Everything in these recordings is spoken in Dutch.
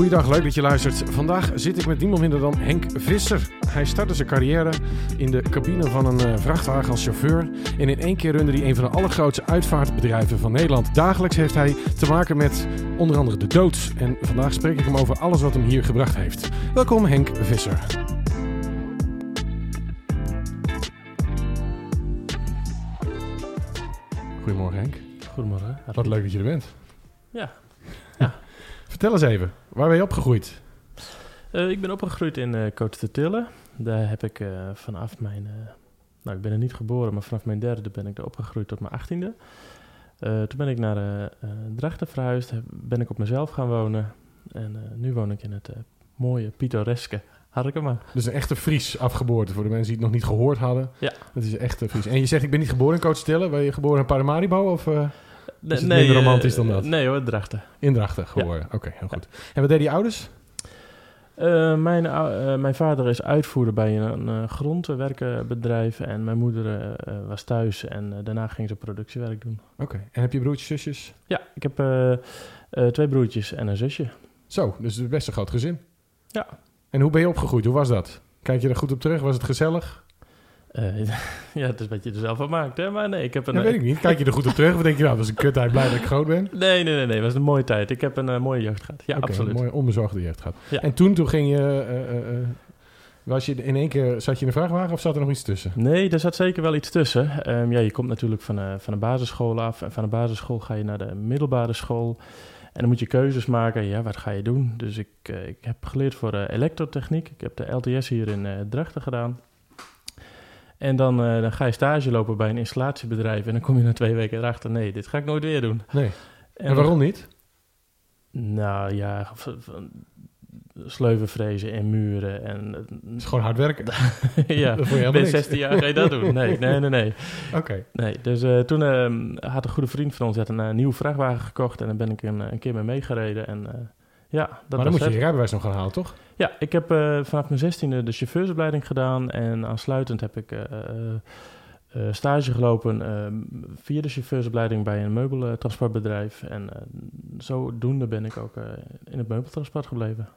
Goeiedag, leuk dat je luistert. Vandaag zit ik met niemand minder dan Henk Visser. Hij startte zijn carrière in de cabine van een eh, vrachtwagen als chauffeur. En in één keer runde hij een van de allergrootste uitvaartbedrijven van Nederland. Dagelijks heeft hij te maken met onder andere de dood. En vandaag spreek ik hem over alles wat hem hier gebracht heeft. Welkom Henk Visser. Goedemorgen Henk. Goedemorgen. Wat leuk dat je er bent. Ja. Vertel eens even, waar ben je opgegroeid? Eh, ik ben opgegroeid in uh, Tille. Daar heb ik eh, vanaf mijn... nou, ik ben er niet geboren, maar vanaf mijn derde ben ik er opgegroeid tot mijn achttiende. toen ben ik naar Drachten verhuisd, ben ik op mezelf gaan wonen. En nu woon ik in het mooie, pittoreske Harkema. Dus een echte Fries afgeboorte, voor de mensen die het nog niet gehoord hadden. Ja. Het is een echte Fries. En je zegt, ik ben niet geboren in Coach Ben je geboren in Paramaribo of... Nee, is het minder romantisch dan eh, dat? Nee hoor, Drachten. In Drachten geworden, oké, heel goed. En wat deden die ouders? Uh, mijn, uh, mijn vader is uitvoerder bij een uh, grondwerkenbedrijf en mijn moeder was thuis en daarna ging ze productiewerk doen. Oké, en heb je broertjes, zusjes? Ja, ik heb twee broertjes en een zusje. Zo, dus best een groot gezin. Ja. En hoe ben je opgegroeid? Hoe was dat? Kijk je er goed op terug? Was het gezellig? Uh, ja, het is wat je er zelf van maakt, hè? Maar nee, ik heb een... Dat weet ik niet. Kijk je er goed op terug? Of denk je, nou, dat is een kutheid, blij dat ik groot ben? Nee, nee, nee, nee. Het was een mooie tijd. Ik heb een uh, mooie jeugd gehad. Ja, okay, absoluut. een mooie onbezorgde jeugd gehad. Ja. En toen, toen ging je... Uh, was je in één keer... Zat je in een vrachtwagen of zat er nog iets tussen? Nee, er zat zeker wel iets tussen. Um, ja, je komt natuurlijk van, van de basisschool af. En van de basisschool ga je naar de middelbare school. En dan moet je keuzes maken. Ja, wat ga je doen? Dus ik, ik heb geleerd voor elektrotechniek. Ik heb de LTS hier in Drachten gedaan. En dan, uh, dan ga je stage lopen bij een installatiebedrijf. En dan kom je na twee weken erachter: nee, dit ga ik nooit weer doen. Nee. En, en waarom niet? Nou ja, sleuven frezen en muren. En, het is gewoon hard werken. ja, ben 16 jaar ga je dat doen. Nee, nee, nee. nee. Oké. Nee, dus uh, toen uh, had een goede vriend van ons had een uh, nieuwe vrachtwagen gekocht. En dan ben ik een, een keer mee meegereden. En ja, dat maar dan moet je je rijbewijs nog gaan halen, toch? Ja, ik heb uh, vanaf mijn zestiende de chauffeursopleiding gedaan. En aansluitend heb ik uh, uh, stage gelopen via de chauffeursopleiding bij een meubeltransportbedrijf. En zodoende ben ik ook in het meubeltransport gebleven.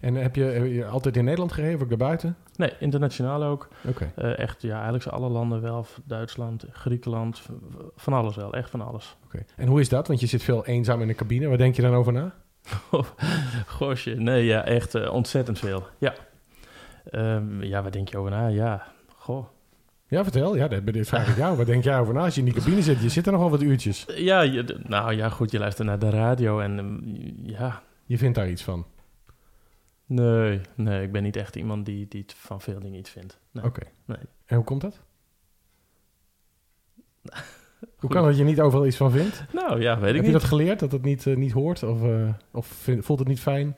En heb je, heb je, altijd in Nederland gereden of ook daarbuiten? Nee, internationaal ook. Oké. Okay. echt, ja, eigenlijk alle landen wel. Duitsland, Griekenland, van alles wel. Echt van alles. Oké. En hoe is dat? Want je zit veel eenzaam in de cabine. Waar denk je dan over na? Gosje, nee, ja, echt uh, ontzettend veel. Ja. Um, ja, waar denk je over na? Ja, goh. Ja, vertel. Ja, dit vraag ik jou. Wat denk jij over na als je in die cabine zit? Je zit er nogal wat uurtjes. Ja, je, nou ja, goed, je luistert naar de radio en um, ja. Je vindt daar iets van? Nee, nee, ik ben niet echt iemand die, die van veel dingen iets vindt. Nee. Oké. Nee. En hoe komt dat? Hoe kan dat je niet overal iets van vindt? Nou ja, weet Heb ik niet. Heb je dat geleerd, dat het niet, uh, niet hoort? Of, uh, of vind, voelt het niet fijn?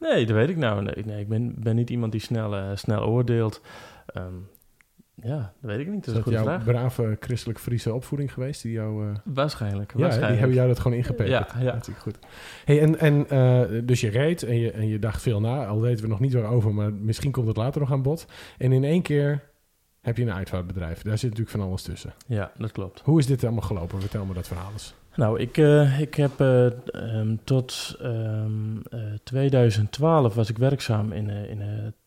Nee, dat weet ik nou. Nee, nee ik ben, ben niet iemand die snel, uh, snel oordeelt. Um, ja, dat weet ik niet. Dat is, een goede jouw vraag. brave christelijk Friese opvoeding geweest? Die jou, waarschijnlijk, ja, waarschijnlijk. die hebben jou dat gewoon ingepeperd. Ja, ja. Natuurlijk goed. Hey, en, en dus je reed en je, en je dacht veel na. Al weten we nog niet waarover, maar misschien komt het later nog aan bod. En in één keer heb je een uitvaartbedrijf. Daar zit natuurlijk van alles tussen. Ja, dat klopt. Hoe is dit allemaal gelopen? Vertel me dat verhaal eens. Nou, ik, uh, ik heb uh, um, tot um, uh, 2012 was ik werkzaam in, in,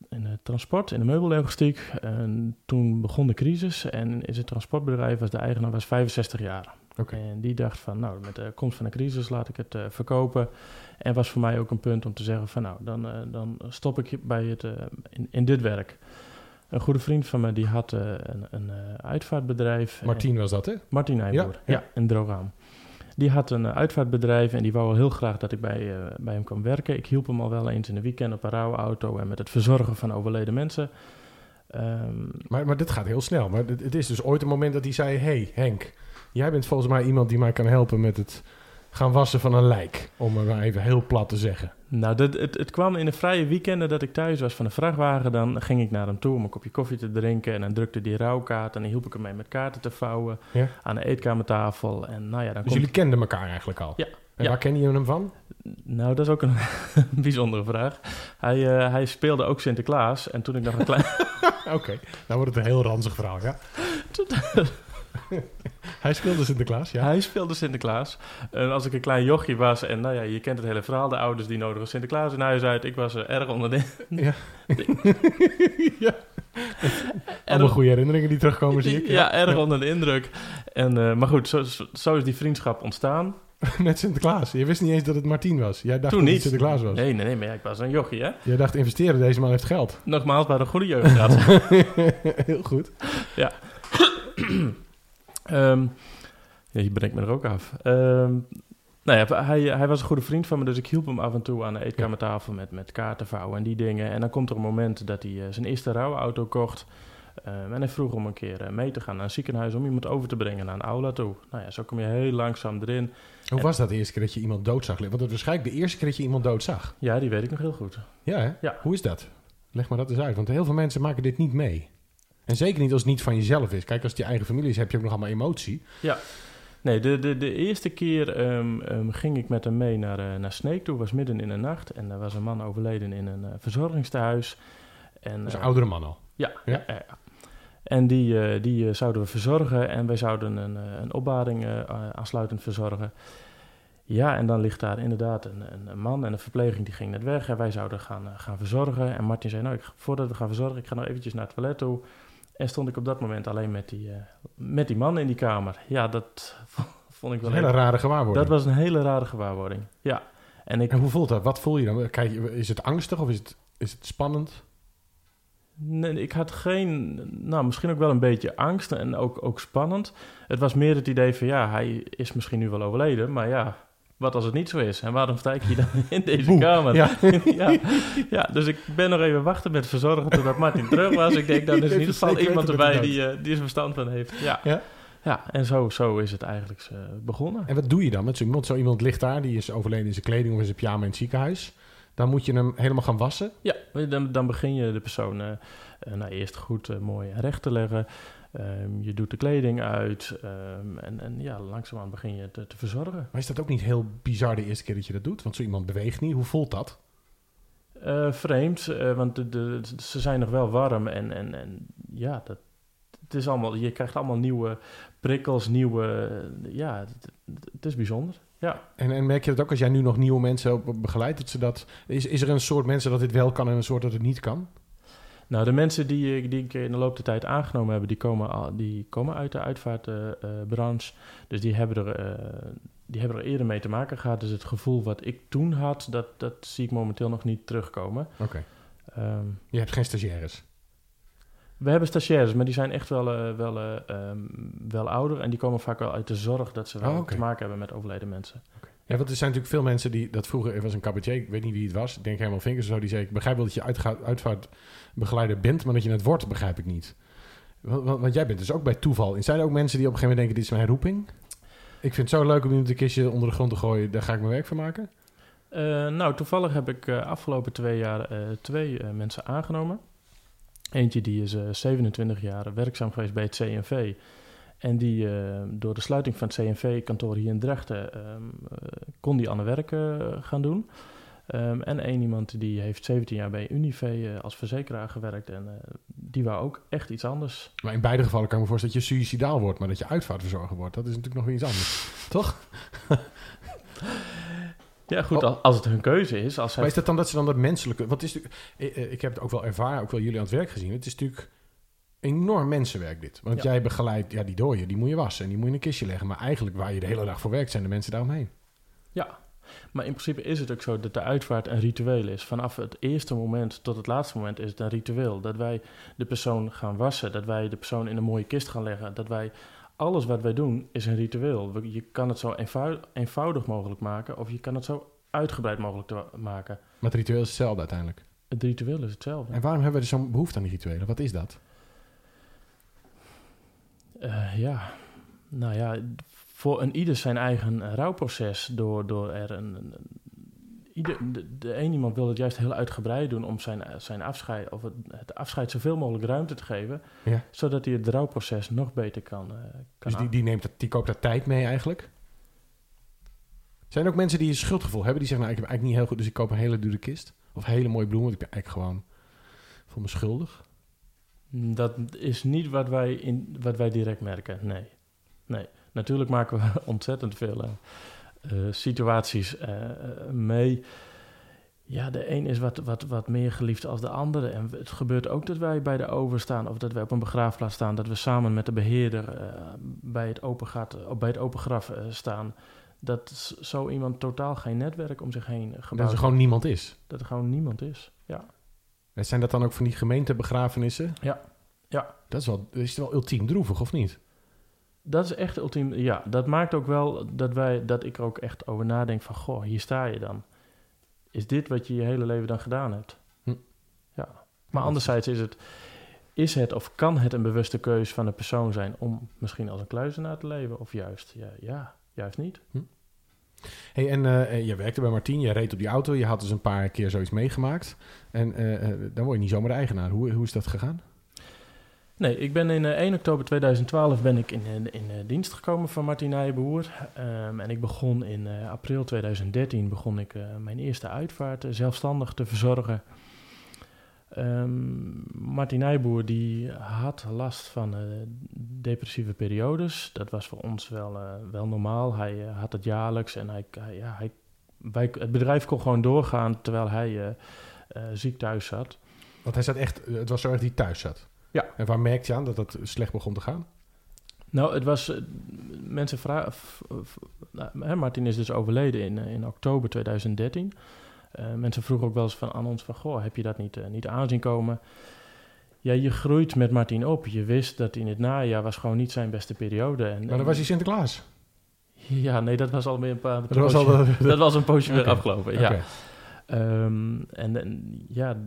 in het transport, in de meubellogistiek. En toen begon de crisis en is het transportbedrijf, was de eigenaar was 65 jaar. Okay. En die dacht van, nou, met de komst van de crisis laat ik het verkopen. En was voor mij ook een punt om te zeggen van, nou, dan, dan stop ik bij het, in, in dit werk. Een goede vriend van me die had uh, een, een uitvaartbedrijf. Martien was dat, hè? Martien Nijboer, ja, in Drogaan. Die had een uitvaartbedrijf en die wou heel graag dat ik bij, bij hem kwam werken. Ik hielp hem al wel eens in de weekend op een rouwauto en met het verzorgen van overleden mensen. Um, maar, maar dit gaat heel snel. Maar het, het is dus ooit een moment dat hij zei... hey, Henk, jij bent volgens mij iemand die mij kan helpen met het gaan wassen van een lijk. Om het maar even heel plat te zeggen. Nou, dat, het, het kwam in de vrije weekenden dat ik thuis was van de vrachtwagen. Dan ging ik naar hem toe om een kopje koffie te drinken. En dan drukte die rouwkaart. En dan hielp ik hem mee met kaarten te vouwen. Ja. Aan de eetkamertafel. En nou ja, dan dus komt... jullie kenden elkaar eigenlijk al? Ja. En ja. waar ken je hem van? Nou, dat is ook een bijzondere vraag. Hij, uh, hij speelde ook Sinterklaas. En toen ik nog een klein... Oké, okay. nou wordt het een heel ranzig verhaal, ja? Hij speelde Sinterklaas, ja. Hij speelde Sinterklaas. En als ik een klein jochie was, en nou ja, je kent het hele verhaal, de ouders die nodigen Sinterklaas in huis uit. Ik was er erg onder de... Ja. ja. Allemaal goede herinneringen die terugkomen, zie ik. Ja, erg onder de indruk. En, eh, maar goed, zo, is die vriendschap ontstaan. Met Sinterklaas. Je wist niet eens dat het Martien was. Jij dacht Toen dat het niet. Sinterklaas was. Nee, nee, nee, maar ja, ik was een jochie, hè? Jij dacht investeren, deze man heeft geld. Nogmaals, bij een goede jeugd. Heel goed. Ehm ja, je brengt me er ook af. Ehm nou ja, hij, hij was een goede vriend van me, dus ik hielp hem af en toe aan de eetkamertafel met, met kaarten vouwen en die dingen. En dan komt er een moment dat hij eh, zijn eerste rouwauto kocht. Ehm, en hij vroeg om een keer eh, mee te gaan naar een ziekenhuis om iemand over te brengen naar een aula toe. Nou ja, zo kom je heel langzaam erin. Hoe En- was dat de eerste keer dat je iemand dood zag? Want dat was waarschijnlijk de eerste keer dat je iemand dood zag. Ja, die weet ik nog heel goed. Ja, hè? Ja. Hoe is dat? Leg maar dat eens uit. Want heel veel mensen maken dit niet mee. En zeker niet als het niet van jezelf is. Kijk, als het je eigen familie is, heb je ook nog allemaal emotie. Nee, de, de, de eerste keer ehm, ehm, ging ik met hem mee naar, eh, naar Sneek toe. was midden in de nacht en er was een man overleden in een eh, verzorgingstehuis. En, Dat is een eh, oudere man al. Ja, Ja? ja. ja, ja. En die, die zouden we verzorgen en wij zouden een, een opbaring aansluitend verzorgen. Ja, en dan ligt daar inderdaad een, een, man en een verpleging die ging net weg en wij zouden gaan, gaan verzorgen. En Martin zei, nou, ik, voordat we gaan verzorgen, ik ga nog eventjes naar het toilet toe. En stond ik op dat moment alleen met die, eh, met die man in die kamer. Ja, dat vond ik wel een hele rare gewaarwording. Dat was een hele rare gewaarwording. Ja. En ik, En hoe voelt dat? Wat voel je dan? Kijk, is het angstig of is het, is het spannend? Nee, ik had geen, nou misschien ook wel een beetje angst en ook, ook spannend. Het was meer het idee van ja, hij is misschien nu wel overleden, maar ja, wat als het niet zo is? En waarom sta ik hier dan in deze Boe. kamer? Ja. ja. ja, dus ik ben nog even wachten met verzorgen totdat Martin terug was. Ik denk, dan is in ieder geval iemand erbij die, eh, die er verstand van heeft. Ja, Ja. ja. en zo, zo is het eigenlijk eh, begonnen. En wat doe je dan met zo iemand? Zo iemand ligt daar, die is overleden in zijn kleding of in zijn pyjama in het ziekenhuis. Dan moet je hem helemaal gaan wassen. Ja, dan, dan begin je de persoon eh, nou, eerst goed mooi recht te leggen. Ehm, je doet de kleding uit ehm, en, en ja, langzaamaan begin je te, te verzorgen. Maar is dat ook niet heel bizar de eerste keer dat je dat doet? Want zo iemand beweegt niet. Hoe voelt dat? Eh, vreemd, eh, want de, de, ze zijn nog wel warm en, en, en ja, dat, het is allemaal, je krijgt allemaal nieuwe prikkels, nieuwe, ja, het, het is bijzonder. Ja. En, en merk je dat ook als jij nu nog nieuwe mensen begeleidt? Dat ze dat, is, is er een soort mensen dat dit wel kan en een soort dat het niet kan? Nou, de mensen die, ik- die ik in de loop der tijd aangenomen heb, die komen, al- die komen uit de uitvaartbranche. dus die hebben, er, eh, die hebben er eerder mee te maken gehad. Dus het gevoel wat ik toen had, dat, dat zie ik momenteel nog niet terugkomen. Oké. Ehm, Je hebt geen stagiaires. we hebben stagiaires, maar die zijn echt wel, eh, wel, eh, ehm, wel ouder. En die komen vaak wel uit de zorg dat ze wel Oh, te maken hebben met overleden mensen. Ja, want er zijn natuurlijk veel mensen die dat vroeger, er was een cabaretier, ik weet niet wie het was, ik denk helemaal Vinkers of zo, die zei, ik begrijp wel dat je uitga- uitvaartbegeleider bent, maar dat je het wordt, begrijp ik niet. Want, jij bent dus ook bij toeval. Zijn er ook mensen die op een gegeven moment denken, dit is mijn roeping? Ik vind het zo leuk om iemand een kistje onder de grond te gooien, daar ga ik mijn werk van maken. Eh, nou, toevallig heb ik uh, afgelopen twee jaar uh, twee mensen aangenomen. Eentje die is 27 jaar werkzaam geweest bij het CNV. En die door de sluiting van het CNV-kantoor hier in Drachten um, kon die aan de werk gaan doen. Um, en één iemand die heeft 17 jaar bij Unive als verzekeraar gewerkt. En uh, die wou ook echt iets anders. Maar in beide gevallen kan ik me voorstellen dat je suicidaal wordt, maar dat je uitvaartverzorger wordt. Dat is natuurlijk nog weer iets anders. Toch? Ja, goed, oh. als het hun keuze is. Als maar is dat dan dat ze dan dat menselijke... Wat is ik, ik heb het ook wel ervaren, ook wel jullie aan het werk gezien. Het is natuurlijk enorm mensenwerk dit. Want ja. jij begeleidt, ja, die dooien, die moet je wassen en die moet je in een kistje leggen. Maar eigenlijk waar je de hele dag voor werkt, zijn de mensen daaromheen. Ja, maar in principe is het ook zo dat de uitvaart een ritueel is. Vanaf het eerste moment tot het laatste moment is het een ritueel. Dat wij de persoon gaan wassen, dat wij de persoon in een mooie kist gaan leggen, dat wij... Alles wat wij doen is een ritueel. Je kan het zo eenvoudig, mogelijk maken of je kan het zo uitgebreid mogelijk maken. Maar het ritueel is hetzelfde uiteindelijk. Het ritueel is hetzelfde. En waarom hebben we zo'n behoefte aan die rituelen? Wat is dat? Uh, ja, nou ja, voor een ieder zijn eigen rouwproces. Door, door er een. een ieder, de, de een iemand wil het juist heel uitgebreid doen om zijn, zijn afscheid, of het, het afscheid zoveel mogelijk ruimte te geven. Ja. Zodat hij het rouwproces nog beter kan. Uh, kan dus die, die, neemt dat, die koopt daar tijd mee eigenlijk? Zijn er ook mensen die een schuldgevoel hebben? Die zeggen, nou, ik heb eigenlijk niet heel goed, dus ik koop een hele dure kist. Of hele mooie bloemen, want ik ben eigenlijk gewoon voel me schuldig. Dat is niet wat wij, in, wat wij direct merken, nee. nee. Natuurlijk maken we ontzettend veel eh, eh, situaties eh, mee. Ja, de een is wat, wat, wat meer geliefd als de andere. En het gebeurt ook dat wij bij de over staan of dat wij op een begraafplaats staan. Dat we samen met de beheerder bij, het open bij het open graf staan. Dat zo iemand totaal geen netwerk om zich heen gebouwd Dat er gewoon niemand is. Dat er gewoon niemand is, ja. Zijn dat dan ook van die gemeentebegrafenissen? Ja. ja. Dat is wel, is wel ultiem droevig, of niet? Dat is echt ultiem. Ja, dat maakt ook wel dat, wij, dat ik er ook echt over nadenk van... Goh, hier sta je dan. Is dit wat je je hele leven dan gedaan hebt? Hm. Ja. Maar anderzijds is het, is het of kan het een bewuste keuze van een persoon zijn... om misschien als een kluizenaar te leven? Of juist, ja, ja juist niet. Hm. Hey, en uh, je werkte bij Martien, je reed op die auto, je had dus een paar keer zoiets meegemaakt. En uh, dan word je niet zomaar de eigenaar. Hoe, hoe is dat gegaan? Nee, ik ben in 1 oktober 2012 ben ik in, in, in dienst gekomen van Martin Nijboer. Um, en ik begon in april 2013 begon ik mijn eerste uitvaart zelfstandig te verzorgen. Um, Martin Nijboer die had last van depressieve periodes. Dat was voor ons wel, wel normaal. Hij had het jaarlijks en hij, ja, hij, het bedrijf kon gewoon doorgaan terwijl hij ziek thuis zat. Want hij zat echt, het was zo erg die thuis zat? Ja. En waar merkte je aan dat het slecht begon te gaan? Nou, het was, mensen vragen, nou, Martin is dus overleden in, in oktober 2013. Uh, mensen vroegen ook wel eens van, aan ons van, goh, heb je dat niet, uh, niet aanzien komen? Ja, je groeit met Martin op. Je wist dat in het najaar was gewoon niet zijn beste periode. En, maar dan was hij Sinterklaas? Ja, nee, dat was al meer een paar... Dat, was, al dat was een poosje weer afgelopen, ja. Um, en, en, ja,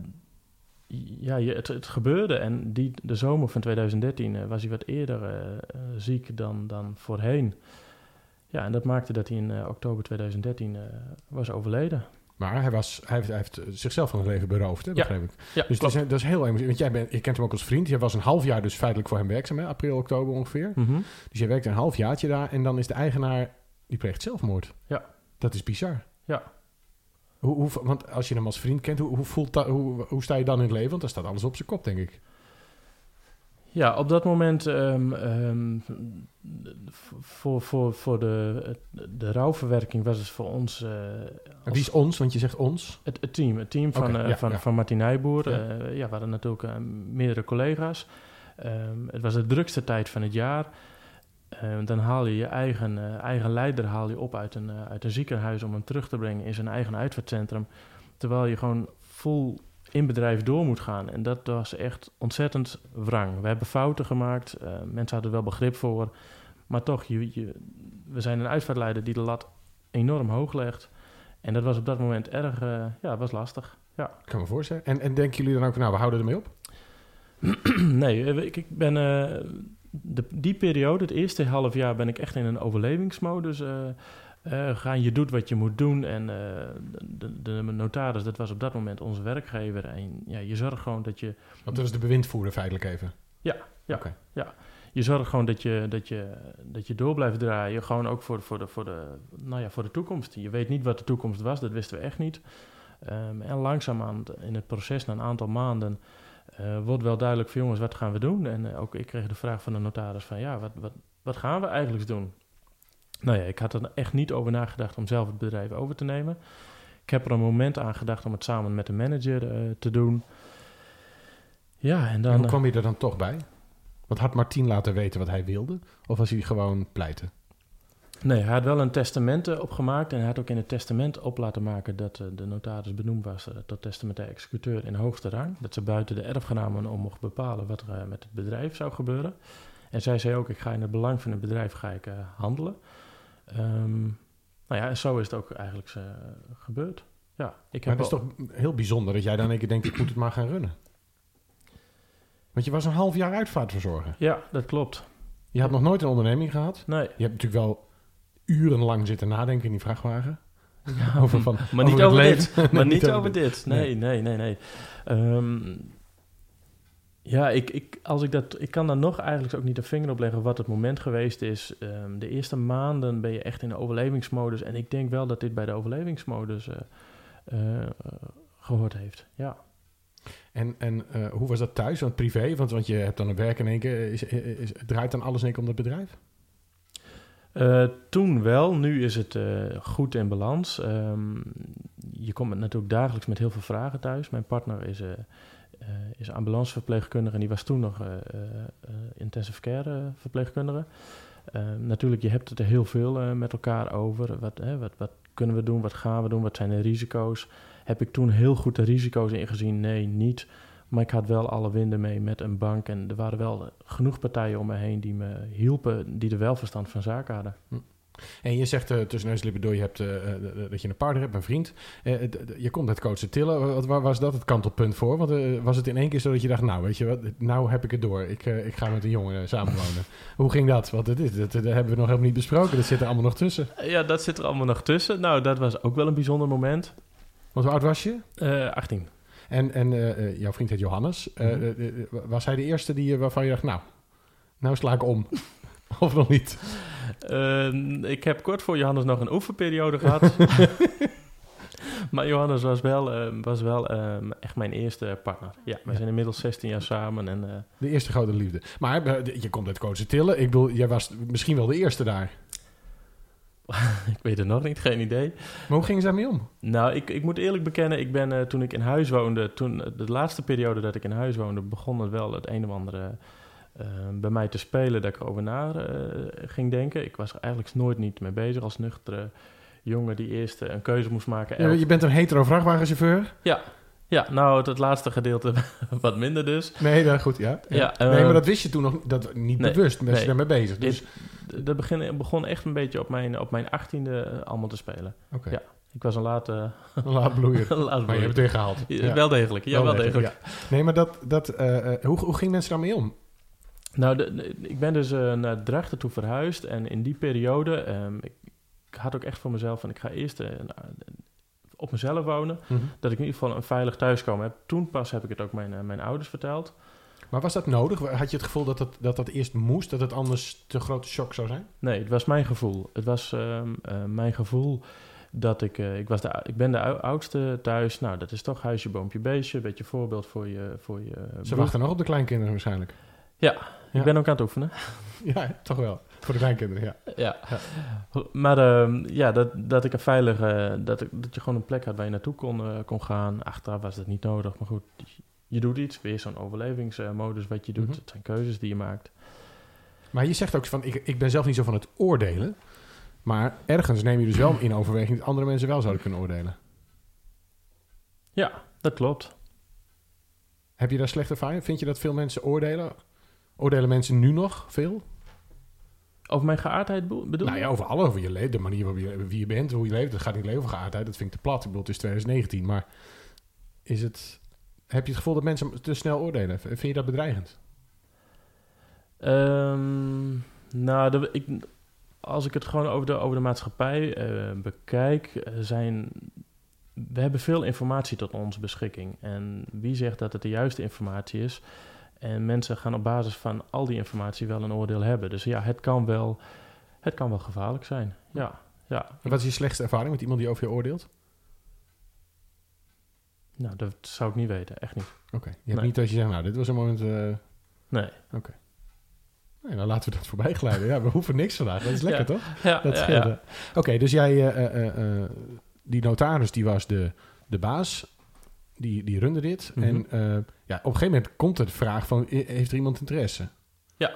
ja je, het, het, gebeurde. En die, de zomer van 2013 uh, was hij wat eerder ziek dan, dan voorheen. Ja, en dat maakte dat hij in oktober 2013 was overleden. Maar hij, was, hij, heeft, hij heeft zichzelf van het leven beroofd, hè, begrijp ik. Ja, dus dat is, dat is, heel emotioneel. Want jij bent, je kent hem ook als vriend. Je was een half jaar dus feitelijk voor hem werkzaam, hè? april, oktober ongeveer. Mm -hmm. Dus je werkt een half jaartje daar en dan is de eigenaar, die pleegt zelfmoord. Ja. Dat is bizar. Ja. Hoe, hoe, want als je hem als vriend kent, hoe, hoe, voelt dat, hoe, hoe sta je dan in het leven? Want dan staat alles op zijn kop, denk ik. Ja, op dat moment um, um, voor, voor, voor de, de rouwverwerking was het voor ons... Uh, Wie is ons? Want je zegt ons. Het, het team. Het team van, okay, uh, ja, van, ja. van Martin Nijboer. Ja. Uh, ja, we hadden natuurlijk meerdere collega's. Um, het was de drukste tijd van het jaar. Dan haal je je eigen, eigen leider haal je op uit een, uit een ziekenhuis... om hem terug te brengen in zijn eigen uitvaartcentrum. Terwijl je gewoon vol in bedrijf door moet gaan. En dat was echt ontzettend wrang. We hebben fouten gemaakt, uh, mensen hadden wel begrip voor. Maar toch, je, je, we zijn een uitvaartleider die de lat enorm hoog legt. En dat was op dat moment erg, ja, was lastig. Ja. Ik kan me voorstellen. En, en denken jullie dan ook, nou, we houden ermee op? nee, ik, ik ben... De, die periode, het eerste half jaar, ben ik echt in een overlevingsmodus uh, gaan, je doet wat je moet doen. En uh, de, de, notaris, dat was op dat moment onze werkgever. En ja, je zorgt gewoon dat je... Want dat is de bewindvoerder feitelijk even? Ja, ja, okay. ja. Je zorgt gewoon dat je, dat, je, dat je door blijft draaien. Gewoon ook voor, voor, de, voor, de, nou ja, voor de toekomst. Je weet niet wat de toekomst was, dat wisten we echt niet. Um, en langzaamaan in het proces, na een aantal maanden... Uh, wordt wel duidelijk van jongens, wat gaan we doen? En ook ik kreeg de vraag van de notaris van... ja, wat, wat, wat gaan we eigenlijk doen? Nou ja, ik had er echt niet over nagedacht om zelf het bedrijf over te nemen. Ik heb er een moment aan gedacht om het samen met de manager uh, te doen. Ja, en dan... En hoe kwam je er dan toch bij? Want had Martien laten weten wat hij wilde? Of was hij gewoon pleiten? Nee, hij had wel een testament uh, opgemaakt. En hij had ook in het testament op laten maken dat uh, de notaris benoemd was tot testamentair executeur in hoogste rang. Dat ze buiten de erfgenamen om mocht bepalen wat er met het bedrijf zou gebeuren. En zij zei ook, ik ga in het belang van het bedrijf ga ik, handelen. Um, nou ja, en zo is het ook eigenlijk uh, gebeurd. Ja, ik heb maar het is toch heel bijzonder dat jij dan een keer denkt, ik moet het maar gaan runnen. Want je was een half jaar uitvaartverzorger. Ja, dat klopt. Je had nog nooit een onderneming gehad. Nee. Je hebt natuurlijk wel urenlang zitten nadenken in die vrachtwagen. Ja, over van, maar niet over, dit. nee, maar niet over dit. Nee, nee, nee, nee. Um, ja, ik, ik, als ik, dat, ik kan daar nog eigenlijk ook niet de vinger op leggen wat het moment geweest is. Um, de eerste maanden ben je echt in de overlevingsmodus. En ik denk wel dat dit bij de overlevingsmodus uh, uh, gehoord heeft. Ja. En, en uh, hoe was dat thuis? Want privé, want, want je hebt dan een werk in één keer. Is, is, is, draait dan alles in één keer om dat bedrijf? Uh, toen wel, nu is het uh, goed in balans. Um, je komt natuurlijk dagelijks met heel veel vragen thuis. Mijn partner is, uh, is ambulanceverpleegkundige en die was toen nog intensive care verpleegkundige. Ehm, natuurlijk, je hebt het er heel veel met elkaar over. Wat, hè, wat, wat kunnen we doen? Wat gaan we doen? Wat zijn de risico's? Heb ik toen heel goed de risico's ingezien? Nee, niet. Maar ik had wel alle winden mee met een bank. En er waren wel genoeg partijen om me heen die me hielpen, die er wel verstand van zaken hadden. Hm. En je zegt uh, tussen neus en lippen door, je hebt, uh, dat je een partner hebt, een vriend. Uh, je komt het coachen tillen. Wat, wat, was dat het kantelpunt voor? Want was het in één keer zo dat je dacht, nou weet je wat, nou heb ik het door. Ik, ik ga met een jongen samenwonen. Hoe ging dat? Want dat, is, dat, dat, hebben we nog helemaal niet besproken. Dat zit er allemaal nog tussen. Ja, dat zit er allemaal nog tussen. Nou, dat was ook wel een bijzonder moment. Want hoe oud was je? 18. En, en uh, jouw vriend heet Johannes. Mm was hij de eerste die, waarvan je dacht, nou, nou sla ik om? of nog niet? Ehm, ik heb kort voor Johannes nog een oefenperiode gehad. maar Johannes was wel, uh, was wel uh, echt mijn eerste partner. Ja, we ja. zijn inmiddels 16 jaar samen. En. De eerste grote liefde. Maar je komt uit coachen tillen. Ik bedoel, jij was misschien wel de eerste daar. ik weet het nog niet, geen idee. Maar hoe ging ze daarmee om? Nou, ik, ik moet eerlijk bekennen, ik ben uh, toen ik in huis woonde, toen de laatste periode dat ik in huis woonde, begon het wel het een of andere uh, bij mij te spelen dat ik erover na ging denken. Ik was er eigenlijk nooit niet mee bezig als nuchtere jongen die eerst een keuze moest maken. Ja, je bent een hetero vrachtwagenchauffeur? Ja. Ja, nou, het, laatste gedeelte wat minder dus. Nee, dat goed, ja. ja. ja nee, maar dat wist je toen nog dat, niet nee, bewust. Ben je daarmee bezig. Dus dat begin, begon echt een beetje op mijn, op mijn achttiende eh, allemaal te spelen. Oké. Ja. Ik was een late... Een laat bloeier. laat Maar je hebt het ingehaald. Ja. Wel degelijk, ja, wel, degelijk. Ja. Nee, maar dat, dat, uh, hoe, hoe gingen mensen daarmee om? Nou, de, ik ben dus uh, naar Drachten toe verhuisd. En in die periode, um, ik, ik, had ook echt voor mezelf van... ik ga eerst uh, op mezelf wonen. Mm -hmm. Dat ik in ieder geval een veilig thuiskomen heb. Toen pas heb ik het ook mijn, mijn ouders verteld. Maar was dat nodig? Had je het gevoel dat dat, dat, dat eerst moest, dat het anders te grote shock zou zijn? Nee, het was mijn gevoel. Het was uh, uh, mijn gevoel dat ik, uh, ik, was de, ik ben de oudste thuis. Nou, dat is toch huisje, boompje, beestje. Een beetje voorbeeld voor je. Voor je Ze wachten nog op de kleinkinderen waarschijnlijk. Ja, ja, ik ben ook aan het oefenen. ja, toch wel. Voor de kleinkinderen, ja. Ja, ja. maar ehm, ja, dat, dat ik een veilige, dat, ik, dat je gewoon een plek had waar je naartoe kon, kon gaan. Achteraf was dat niet nodig, maar goed, je doet iets, weer zo'n overlevingsmodus wat je doet. Mm -hmm. Het zijn keuzes die je maakt. Maar je zegt ook van, ik, ik ben zelf niet zo van het oordelen. Maar ergens neem je dus wel in overweging dat andere mensen wel zouden kunnen oordelen. Ja, dat klopt. Heb je daar slechte ervaring? Vind je dat veel mensen oordelen? Oordelen mensen nu nog veel? Over mijn geaardheid bedoel Nou ja, over alles. Over je leven, de manier waarop je, wie je bent, hoe je leeft. Dat gaat niet alleen over geaardheid. Dat vind ik te plat. Ik bedoel, het is 2019. Maar is het heb je het gevoel dat mensen te snel oordelen? Vind je dat bedreigend? Um, nou, de, ik, als ik het gewoon over de, over de maatschappij uh, bekijk, eh, zijn. We hebben veel informatie tot onze beschikking. En wie zegt dat het de juiste informatie is? En mensen gaan op basis van al die informatie wel een oordeel hebben. Dus ja, het kan wel, het kan wel gevaarlijk zijn. Ja, ja. wat is je slechtste ervaring met iemand die over je oordeelt? Nou, dat zou ik niet weten, echt niet. Oké, je hebt niet dat je zegt, nou, dit was een moment... Uh... Nee. Oké. Nee, dan laten we dat voorbij glijden. Ja, we hoeven niks vandaag. Dat is lekker, toch? Ja, dat ja, ja. Oké, dus jij... Uh, uh, die notaris, die was de, de baas. Die, die runde dit. Mm -hmm. En ja, op een gegeven moment komt er de vraag van... Heeft er iemand interesse? Ja.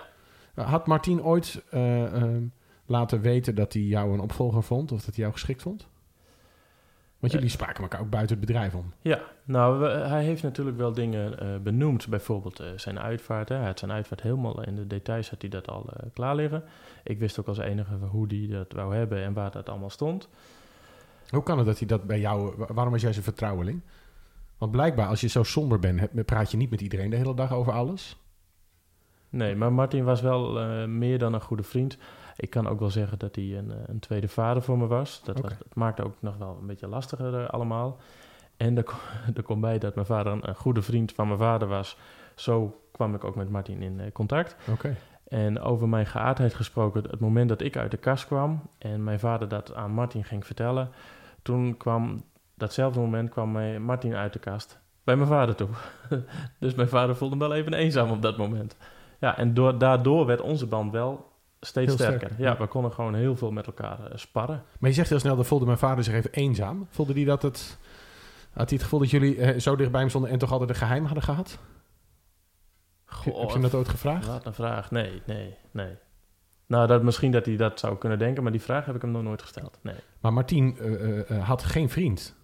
Had Martien ooit laten weten dat hij jou een opvolger vond? Of dat hij jou geschikt vond? Want jullie spraken elkaar ook buiten het bedrijf om. Ja, nou, we, hij heeft natuurlijk wel dingen uh, benoemd. Bijvoorbeeld uh, zijn uitvaart. Hè. Hij had zijn uitvaart helemaal in de details had hij dat al uh, klaar liggen. Ik wist ook als enige hoe hij dat wou hebben en waar dat allemaal stond. Hoe kan het dat hij dat bij jou... Waarom was jij zijn vertrouweling? Want blijkbaar, als je zo somber bent, praat je niet met iedereen de hele dag over alles. Nee, maar Martin was wel meer dan een goede vriend. Ik kan ook wel zeggen dat hij een, eh, een tweede vader voor me was. Dat, okay. was, dat maakte ook nog wel een beetje lastiger uh, allemaal. En er, er komt bij dat mijn vader een, een, goede vriend van mijn vader was. Zo kwam ik ook met Martin in uh, contact. Okay. En over mijn geaardheid gesproken, het moment dat ik uit de kast kwam en mijn vader dat aan Martin ging vertellen, toen kwam datzelfde moment kwam mij Martin uit de kast bij mijn vader toe. dus mijn vader voelde hem wel even eenzaam op dat moment. Ja, en door, daardoor werd onze band wel Steeds Heel sterker. sterk, Ja, we konden gewoon heel veel met elkaar eh, sparren. Maar je zegt heel snel, dat voelde mijn vader zich even eenzaam. Voelde hij dat het... Had hij het gevoel dat jullie eh, zo dichtbij hem stonden en toch altijd een geheim hadden gehad? Heb je- heb je hem dat ooit gevraagd? Wat een vraag. Nee, nee, nee. Nou, dat, misschien dat hij dat zou kunnen denken, maar die vraag heb ik hem nog nooit gesteld. Nee. Maar eh, eh, eh, had geen vriend.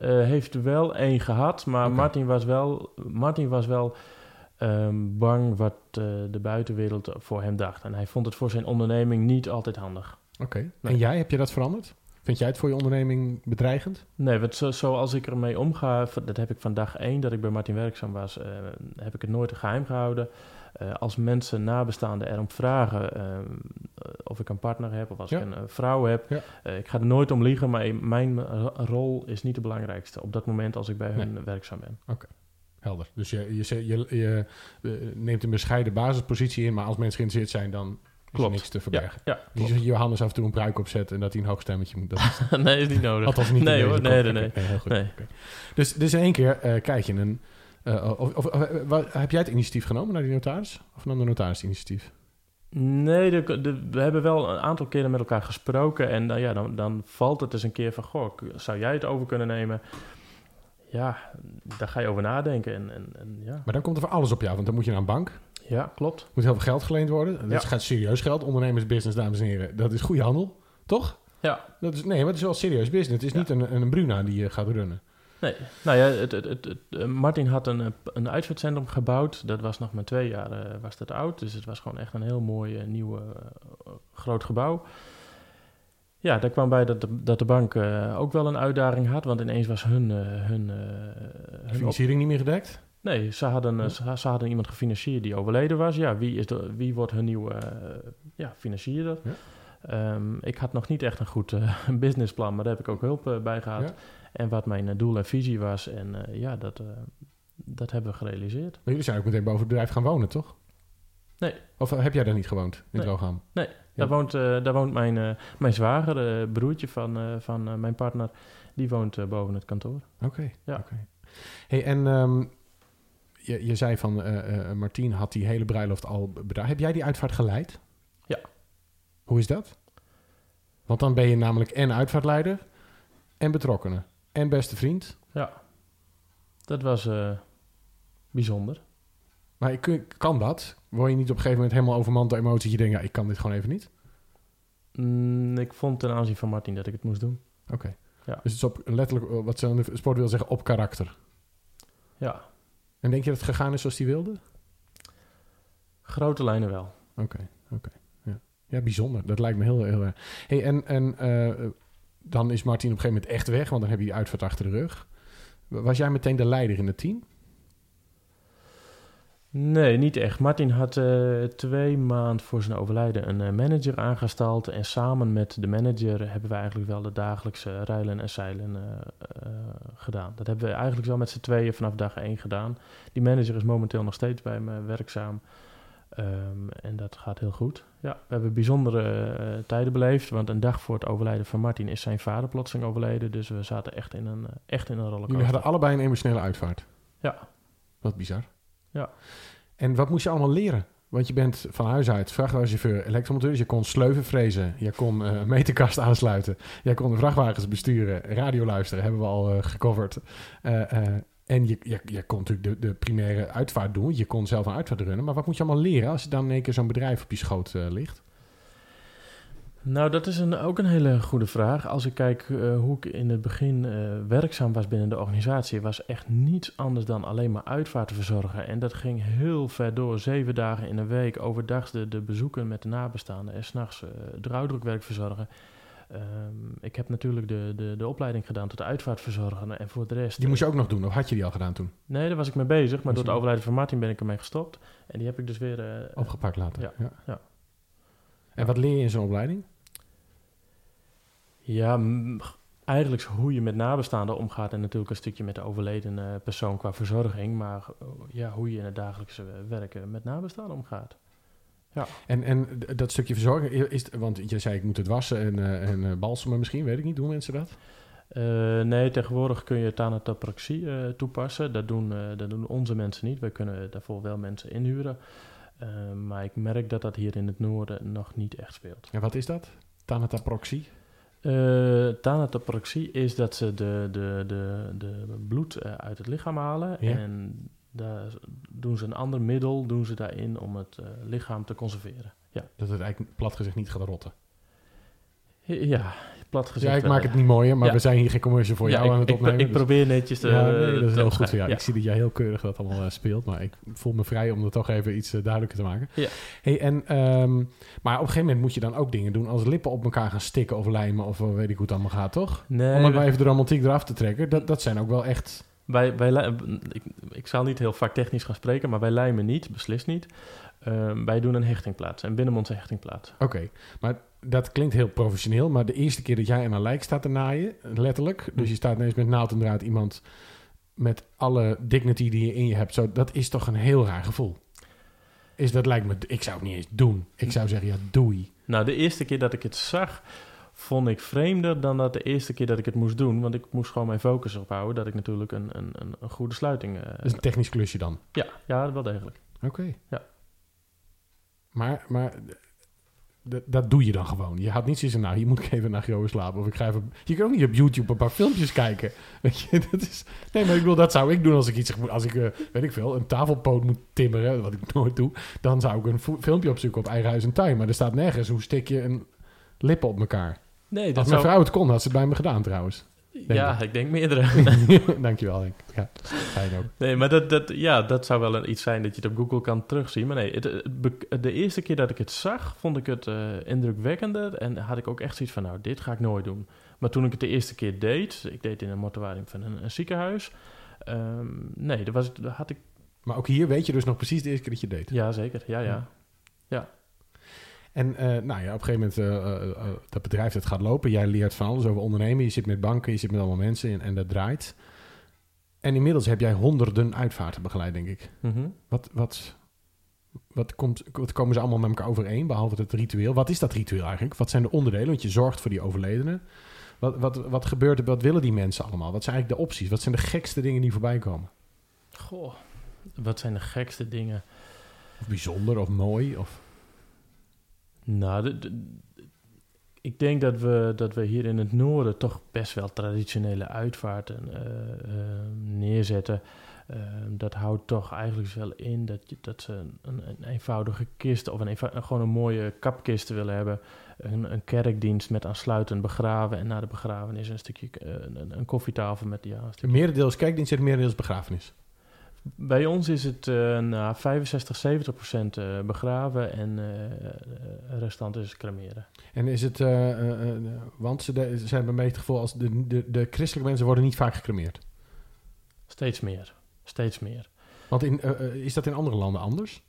Eh, heeft wel één gehad, maar. Martin was wel, Martin was wel ehm, bang wat eh, de buitenwereld voor hem dacht. En hij vond het voor zijn onderneming niet altijd handig. Oké. Nee. En jij, heb je dat veranderd? Vind jij het voor je onderneming bedreigend? Nee, want zo, zoals ik ermee omga, dat heb ik van dag één dat ik bij Martin werkzaam was, eh, heb ik het nooit geheim gehouden. Eh, als mensen nabestaanden erom vragen eh, of ik een partner heb of als Ja. ik een eh, vrouw heb, Ja. ik ga er nooit om liegen, maar mijn rol is niet de belangrijkste op dat moment als ik bij Nee. hun werkzaam ben. Helder. Dus je, je, je, je, neemt een bescheiden basispositie in, maar als mensen geïnteresseerd zijn, dan is er Klopt. niks te Ja, verbergen. ja Dus je Johannes af en toe een pruik opzet en dat hij een hoog stemmetje moet. Dat is nee, is niet nodig. althans niet Nee in hoor, deze nee, nee, nee. Oké, heel goed. Nee. Oké. Dus, dus in één keer kijk je een... eh, of, of, of, eh, heb jij het initiatief genomen naar die notaris? Of nam de notaris initiatief? Nee, de, de- we hebben wel een aantal keren met elkaar gesproken. En dan, ja, dan, dan valt het eens een keer van... Goh, zou jij het over kunnen nemen? Ja, daar ga je over nadenken. En, en, en ja. Maar dan komt er voor alles op jou, want dan moet je naar een bank. ja, klopt. Moet heel veel geld geleend worden. Dat Ja. gaat serieus geld. Ondernemersbusiness, dames en heren. Dat is goede handel, toch? Ja. Dat is, nee, maar het is wel serieus business. Het is Ja. niet een, een Bruna die je gaat runnen. Nee, nou ja, het, het, het, eh, Martin had een, eh, een uitvaartcentrum gebouwd. Dat was nog maar twee jaar eh, was dat oud. Dus het was gewoon echt een heel mooi nieuw groot gebouw. Ja, daar kwam bij dat de, dat de bank ook wel een uitdaging had. Want ineens was hun... eh, hun, hun op- Financiering niet meer gedekt? Nee, ze hadden, Ja. ze, ze hadden iemand gefinancierd die overleden was. Ja, wie, is de, wie wordt hun nieuwe ja, financierder? Ja. Ehm, ik had nog niet echt een goed businessplan, maar daar heb ik ook hulp bij gehad. Ja. En wat mijn eh, doel en visie was. En eh, ja, dat, eh, dat hebben we gerealiseerd. Maar jullie zijn ook meteen boven het bedrijf gaan wonen, toch? Nee. Of heb jij daar niet gewoond in Nee. Drooghaam? Ja. Daar woont, daar woont mijn, mijn zwager, broertje van, van mijn partner. Die woont boven het kantoor. Oké. Ja. oké. Hey, en ehm, je, je zei van eh Martien had die hele bruiloft al bedacht. Heb jij die uitvaart geleid? Ja. Hoe is dat? Want dan ben je namelijk en uitvaartleider en betrokkenen en beste vriend. Dat was eh, bijzonder. Maar ik- kan dat? Word je niet op een gegeven moment helemaal overmand door emoties? Dat je denkt, ja, ik kan dit gewoon even niet? Mm, ik vond ten aanzien van Martin dat ik het moest doen. Oké. Ja. Dus het is op letterlijk, eh, wat ze in de sport wil zeggen, op karakter. Ja, En denk je dat het gegaan is zoals hij wilde? grote lijnen wel. Oké, oké. Ja. ja, bijzonder. Dat lijkt me heel, heel erg. Hey, en en eh, dan is Martin op een gegeven moment echt weg, want dan heb je die uitvaart achter de rug. Was jij meteen de leider in het team? Nee, niet echt. Martin had eh, twee maanden voor zijn overlijden een eh, manager aangesteld. En samen met de manager hebben we eigenlijk wel de dagelijkse rijlen en zeilen eh, gedaan. Dat hebben we eigenlijk wel met z'n tweeën vanaf dag één gedaan. Die manager is momenteel nog steeds bij me werkzaam. Ehm, en dat gaat heel goed. Ja, we hebben bijzondere eh, tijden beleefd. Want een dag voor het overlijden van Martin is zijn vader plotseling overleden. Dus we zaten echt in een, eh, echt in een rollercoaster. Jullie hadden allebei een emotionele uitvaart. Ja. Wat bizar. Ja. En wat moest je allemaal leren? Want je bent van huis uit vrachtwagenchauffeur, elektromonteur. Dus je kon sleuven frezen. Je kon een meterkast aansluiten. Jij kon de vrachtwagens besturen. Radio luisteren hebben we al eh, gecoverd. En je, je, je kon natuurlijk de, de primaire uitvaart doen. Je kon zelf een uitvaart runnen. Maar wat moet je allemaal leren als dan in één keer zo'n bedrijf op je schoot eh, ligt? Nou, dat is een, ook een hele goede vraag. Als ik kijk eh, hoe ik in het begin eh, werkzaam was binnen de organisatie, was echt niets anders dan alleen maar uitvaarten verzorgen. En dat ging heel ver door, zeven dagen in een week, overdag de, de bezoeken met de nabestaanden en s'nachts uh, het rouwdrukwerk verzorgen. Um, ik heb natuurlijk de, de, de opleiding gedaan tot uitvaartverzorger en voor de rest... Die moest je ook nog doen, of had je die al gedaan toen? Nee, daar was ik mee bezig, maar door het overlijden van Martin ben ik ermee gestopt. En die heb ik dus weer... Uh, Opgepakt later. Ja, ja. ja. En wat leer je in zo'n opleiding? Ja, eigenlijk hoe je met nabestaanden omgaat en natuurlijk een stukje met de overledene persoon qua verzorging, maar ja, hoe je in het dagelijkse werken met nabestaanden omgaat. Ja. En, en dat stukje verzorging, is, want je zei ik moet het wassen en, uh, en uh, balsemen misschien, weet ik niet, doen mensen dat? Uh, nee, tegenwoordig kun je thanatopraxie uh, toepassen. Dat doen, dat doen onze mensen niet. Wij kunnen daarvoor wel mensen inhuren. Eh, maar ik merk dat dat hier in het noorden nog niet echt speelt. En wat is dat? Thanatoproxie? Uh, is dat ze de, de, de, de bloed uit het lichaam halen. Ja. En daar doen ze een ander middel doen ze daarin om het uh, lichaam te conserveren. Ja. Dat het eigenlijk plat gezegd niet gaat rotten. Ja, plat gezegd. Ja, ik wel, maak het niet mooier, maar Ja. we zijn hier geen commercial voor Ja, jou ik, aan het opnemen. ik dus- probeer netjes te ja, nee, dat is heel goed voor jou. Ik zie dat jij heel keurig dat allemaal eh, speelt, maar ik voel me vrij om er toch even iets eh, duidelijker te maken. Ja. Hey, en, ehm, maar op een gegeven moment moet je dan ook dingen doen als lippen op elkaar gaan stikken of lijmen of eh, weet ik hoe het allemaal gaat, toch? Nee, Om het maar even de romantiek eraf te trekken. Dat, dat zijn ook wel echt... Wij, wij, ik, ik zal niet heel vaak technisch gaan spreken, maar wij lijmen niet, beslist niet. Ehm, wij doen een hechtingplaats, een binnenmondse hechtingplaats. Oké, maar dat klinkt heel professioneel, maar de eerste keer dat jij aan een lijk staat te naaien, letterlijk, dus je staat ineens met naald en draad iemand met alle dignity die je in je hebt, zo, dat is toch een heel raar gevoel. Is dat lijkt me, ik zou het niet eens doen. Ik zou zeggen, ja, doei. Nou, de eerste keer dat ik het zag, vond ik vreemder dan dat de eerste keer dat ik het moest doen. Want ik moest gewoon mijn focus ophouden dat ik natuurlijk een, een, een, een goede sluiting... Dat is een technisch klusje dan. ja, ja, wel degelijk. Oké. Ja. Maar, maar dat doe je dan gewoon. Je gaat niet zeggen, nou, hier moet ik even naar Groen slapen. Of ik ga even... Je kan ook niet op YouTube een paar filmpjes kijken. Weet je, dat is... Nee, maar ik bedoel, dat zou ik doen als ik iets... Als ik, eh, weet ik veel, een tafelpoot moet timmeren, wat ik nooit doe. Dan zou ik een filmpje opzoeken op eigen huis en tuin. Maar er staat nergens, hoe stik je een lippen op elkaar. Nee, Als dat mijn zou... vrouw het kon, had ze het bij me gedaan trouwens. Ja, ik denk meerdere. Dankjewel, Henk. Ja, fijn ook. Nee, maar dat, dat, ja, dat zou wel een, iets zijn dat je het op Google kan terugzien. Maar nee, het, het be- de eerste keer dat ik het zag, vond ik het eh, indrukwekkender. En had ik ook echt zoiets van, nou, dit ga ik nooit doen. Maar toen ik het de eerste keer deed, ik deed in een mortuarium van een, een ziekenhuis. ehm, nee, daar, was, had ik... Maar ook hier weet je dus nog precies de eerste keer dat je deed. Ja, zeker. Ja, ja. En eh, nou ja, op een gegeven moment, eh, eh, dat bedrijf dat gaat lopen. Jij leert van alles over ondernemen. Je zit met banken, je zit met allemaal mensen en, en dat draait. En inmiddels heb jij honderden uitvaarten begeleid, denk ik. Mhm. Wat, wat, wat, komt, wat komen ze allemaal met elkaar overeen, behalve het ritueel? Wat is dat ritueel eigenlijk? Wat zijn de onderdelen? Want je zorgt voor die overledenen. Wat, wat, wat gebeurt er? Wat willen die mensen allemaal? Wat zijn eigenlijk de opties? Wat zijn de gekste dingen die voorbij komen? Goh, wat zijn de gekste dingen? Of bijzonder of mooi? Of... Nou, ik denk dat we, dat we hier in het noorden toch best wel traditionele uitvaarten eh, eh, neerzetten. Eh, dat houdt toch eigenlijk wel in dat, je, dat ze een, een eenvoudige kist of een gewoon een mooie kapkist willen hebben. Een, een kerkdienst met aansluitend begraven. En na de begrafenis een stukje eh, een, een koffietafel met ja, Een stukje merendeels kijkdienst en merendeels begrafenis. Bij ons is het eh nou, 65, 70 procent eh, begraven en eh restant is cremeren. En is het, eh, eh, eh, want ze, de, ze hebben een beetje het gevoel als de, de, de christelijke mensen worden niet vaak gecremeerd. Steeds meer. Steeds meer. Want in, eh, eh, is dat in andere landen anders?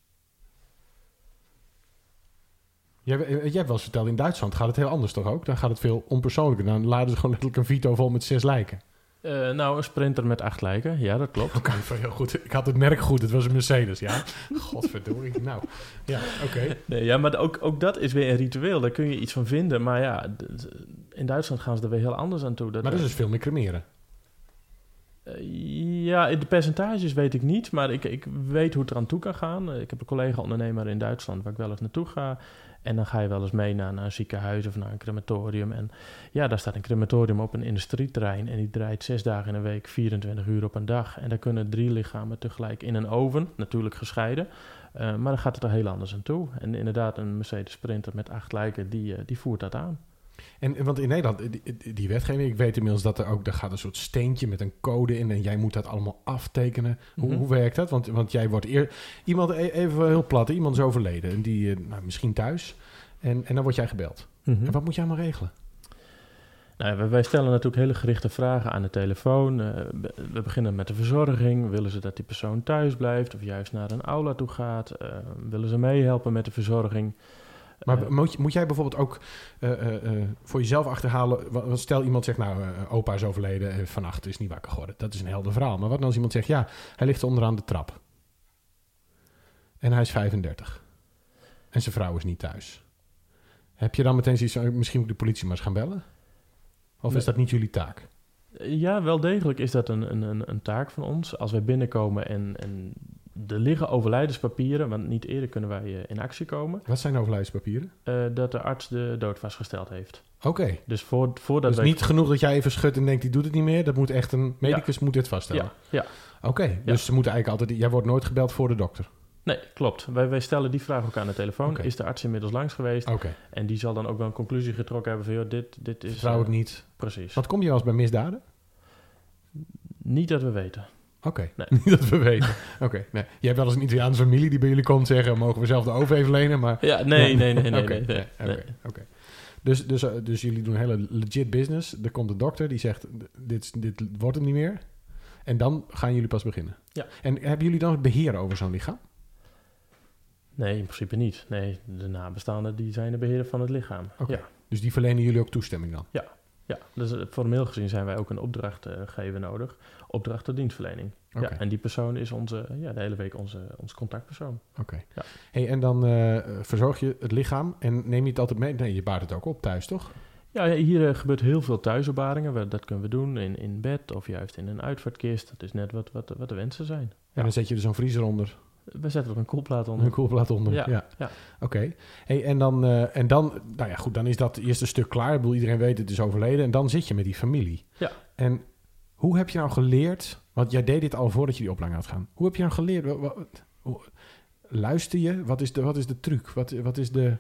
Jij, eh, jij hebt wel eens verteld, in Duitsland gaat het heel anders toch ook? Dan gaat het veel onpersoonlijker. Dan laden ze gewoon letterlijk een Vito vol met zes lijken. Eh, nou, een sprinter met acht lijken. Ja, dat klopt. Oké, heel goed. Ik had het merk goed. Het was een Mercedes, ja. Godverdorie. Nou, ja, oké. Nee, ja, maar ook, ook dat is weer een ritueel. Daar kun je iets van vinden. Maar ja, in Duitsland gaan ze er weer heel anders aan toe. Dat Maar dat is dus veel meer cremeren. Eh, ja, de percentages weet ik niet, maar ik, ik weet hoe het eraan toe kan gaan. Ik heb een collega-ondernemer in Duitsland waar ik wel eens naartoe ga. En dan ga je wel eens mee naar, een ziekenhuis of naar een crematorium. En ja, daar staat een crematorium op een industrieterrein. En die draait zes dagen in een week, 24 uur op een dag. En daar kunnen drie lichamen tegelijk in een oven, natuurlijk gescheiden. Eh, maar dan gaat het er heel anders aan toe. En inderdaad, een Mercedes Sprinter met acht lijken, die, eh, die voert dat aan. En, want in Nederland, die, wetgeving, ik weet inmiddels dat er ook, daar gaat een soort steentje met een code in en jij moet dat allemaal aftekenen. Hoe, Mhm. hoe werkt dat? Want, want jij wordt eer, iemand, e- even heel plat, iemand is overleden en die, eh, nou, misschien thuis. En, en dan word jij gebeld. En wat moet jij allemaal regelen? Nou, wij- stellen natuurlijk hele gerichte vragen aan de telefoon. Eh, we- we beginnen met de verzorging. Willen ze dat die persoon thuis blijft of juist naar een aula toe gaat? Eh, willen ze meehelpen met de verzorging? Maar Eh, moet, moet jij bijvoorbeeld ook eh, eh, voor jezelf achterhalen... want Stel iemand zegt, nou, opa is overleden, eh, vannacht is niet wakker geworden. Dat is een helder verhaal. Maar wat nou als iemand zegt, ja, hij ligt onderaan de trap. En hij is 35. En zijn vrouw is niet thuis. Heb je dan meteen zoiets van, misschien moet ik de politie maar eens gaan bellen? Of is dat niet jullie taak? Ja, wel degelijk is dat een, een, een, een taak van ons. Als wij binnenkomen en, en er liggen overlijdenspapieren, want niet eerder kunnen wij eh, in actie komen, Wat zijn overlijdenspapieren? eh, dat de arts de dood vastgesteld heeft. Oké. Dus voor, voordat Dus wij... niet genoeg dat jij even schudt en denkt, die doet het niet meer. Dat moet echt een medicus moet dit vaststellen. Ja, ja, Oké, dus ze moeten eigenlijk altijd... Jij wordt nooit gebeld voor de dokter. nee, klopt. Wij, wij stellen die vraag ook aan de telefoon. Is de arts inmiddels langs geweest? Oké, En die zal dan ook wel een conclusie getrokken hebben van, joh, dit, dit is... vertrouw ik eh, niet. Precies. Wat kom je eens bij misdaden? Niet dat we weten. Oké, Nee. niet dat we weten. Oké, nee. Je hebt wel eens een Italiaanse familie die bij jullie komt zeggen... mogen we zelf de oven even lenen, maar... Ja, nee, Ja. nee, nee, nee. Oké, nee, nee, oké. Dus, dus, eh, dus jullie doen hele legit business. Er komt een dokter die zegt, dit, dit wordt hem niet meer. En dan gaan jullie pas beginnen. Ja. En hebben jullie dan het beheer over zo'n lichaam? Nee, in principe niet. Nee, de nabestaanden die zijn de beheerder van het lichaam. Oké. Ja, Dus die verlenen jullie ook toestemming dan? ja, dus eh, formeel gezien zijn wij ook een opdrachtgever nodig. Opdracht tot dienstverlening. Ja, en die persoon is onze, ja, de hele week onze, onze contactpersoon. Oké. Ja. Hey, en dan eh, verzorg je het lichaam en neem je het altijd mee? Nee, je baart het ook op thuis, toch? Ja, ja, hier eh, gebeurt heel veel thuisopbaringen. Dat kunnen we doen in, in bed of juist in een uitvaartkist. Dat is net wat, wat, wat de wensen zijn. En dan zet je er zo'n vriezer onder, We zetten er een koelplaat onder. een koelplaat onder. Ja. Ja, ja. Oké. Hey, en, dan, eh, en dan, nou ja, goed, dan is dat eerste stuk klaar. Ik bedoel, iedereen weet het is overleden. En dan zit je met die familie. Ja. En hoe heb je nou geleerd, want jij deed dit al voordat je die opleiding had gaan. Hoe heb je nou geleerd? Luister je? Wat is de, wat is de truc? Wat, wat is de,